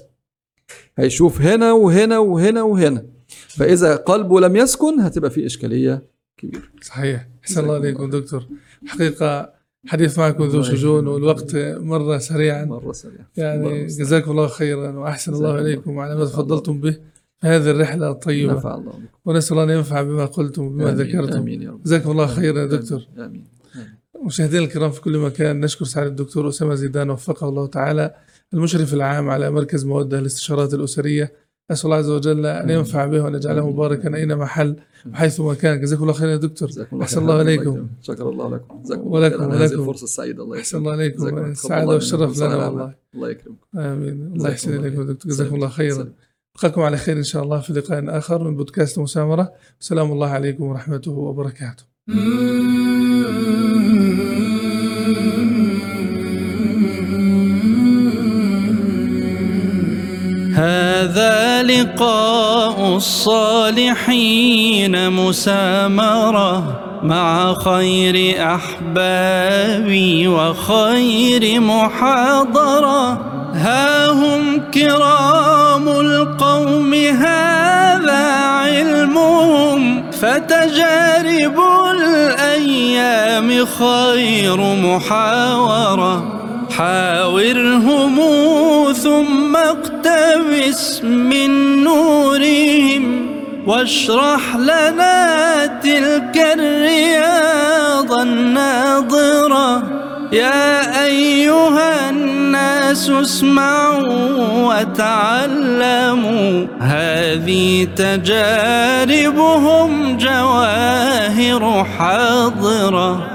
S3: هيشوف هنا وهنا وهنا وهنا. فإذا قلبه لم يسكن هتبقى في إشكالية كبيرة.
S2: صحيح. أحسن الله عليكم دكتور. حقيقة حديث معكم ذو شجون. والوقت مر سريعا.
S3: مرة سريعه
S2: يعني. جزاكم الله خيرا
S3: وأحسن
S2: الله
S3: الله
S2: عليكم. على ما تفضلتم به. هذه الرحلة الطيبة.
S3: نفع الله بكم.
S2: ونسأل الله أن ينفع بما قلتم وبما
S3: آمين،
S2: ذكرتم.
S3: آمين يا رب.
S2: جزاكم الله خيرا يا
S3: آمين،
S2: دكتور.
S3: آمين
S2: مشاهدينا الكرام في كل مكان نشكر سعادة الدكتور أسامة زيدان وفقه الله تعالى المشرف العام على مركز مودة للاستشارات الأسرية. أسأل الله عز وجل أن
S3: آمين.
S2: ينفع به وأن يجعله
S3: آمين.
S2: مباركا أينما حل وحيث كان. جزاكم الله خيرا يا دكتور. أحسن. الله عليكم.
S3: شكر الله لكم
S2: ولكم- ولكم.
S3: الفرصه السعيده الله
S2: أحسن الله عليكم. السعادة والشرف. لنا. والله.
S3: الله يكرمك.
S2: آمين. الله يحسن إليكم دكتور. جزاكم الله خيرا.
S3: سلام.
S2: ألقاكم على خير إن شاء الله في لقاء آخر من بودكاست مسامرة سلام الله عليكم ورحمته وبركاته
S1: هذا لقاء الصالحين مسامرة مع خير أحبابي وخير محاضرة ها هم كرام القوم هذا علمهم فتجارب الأيام خير محاورة. حاورهم ثم اقتبس من نورهم واشرح لنا تلك الرياض الناظرة. يا أيها الناس اسمعوا وتعلموا. هذه تجاربهم جواهر حاضرة.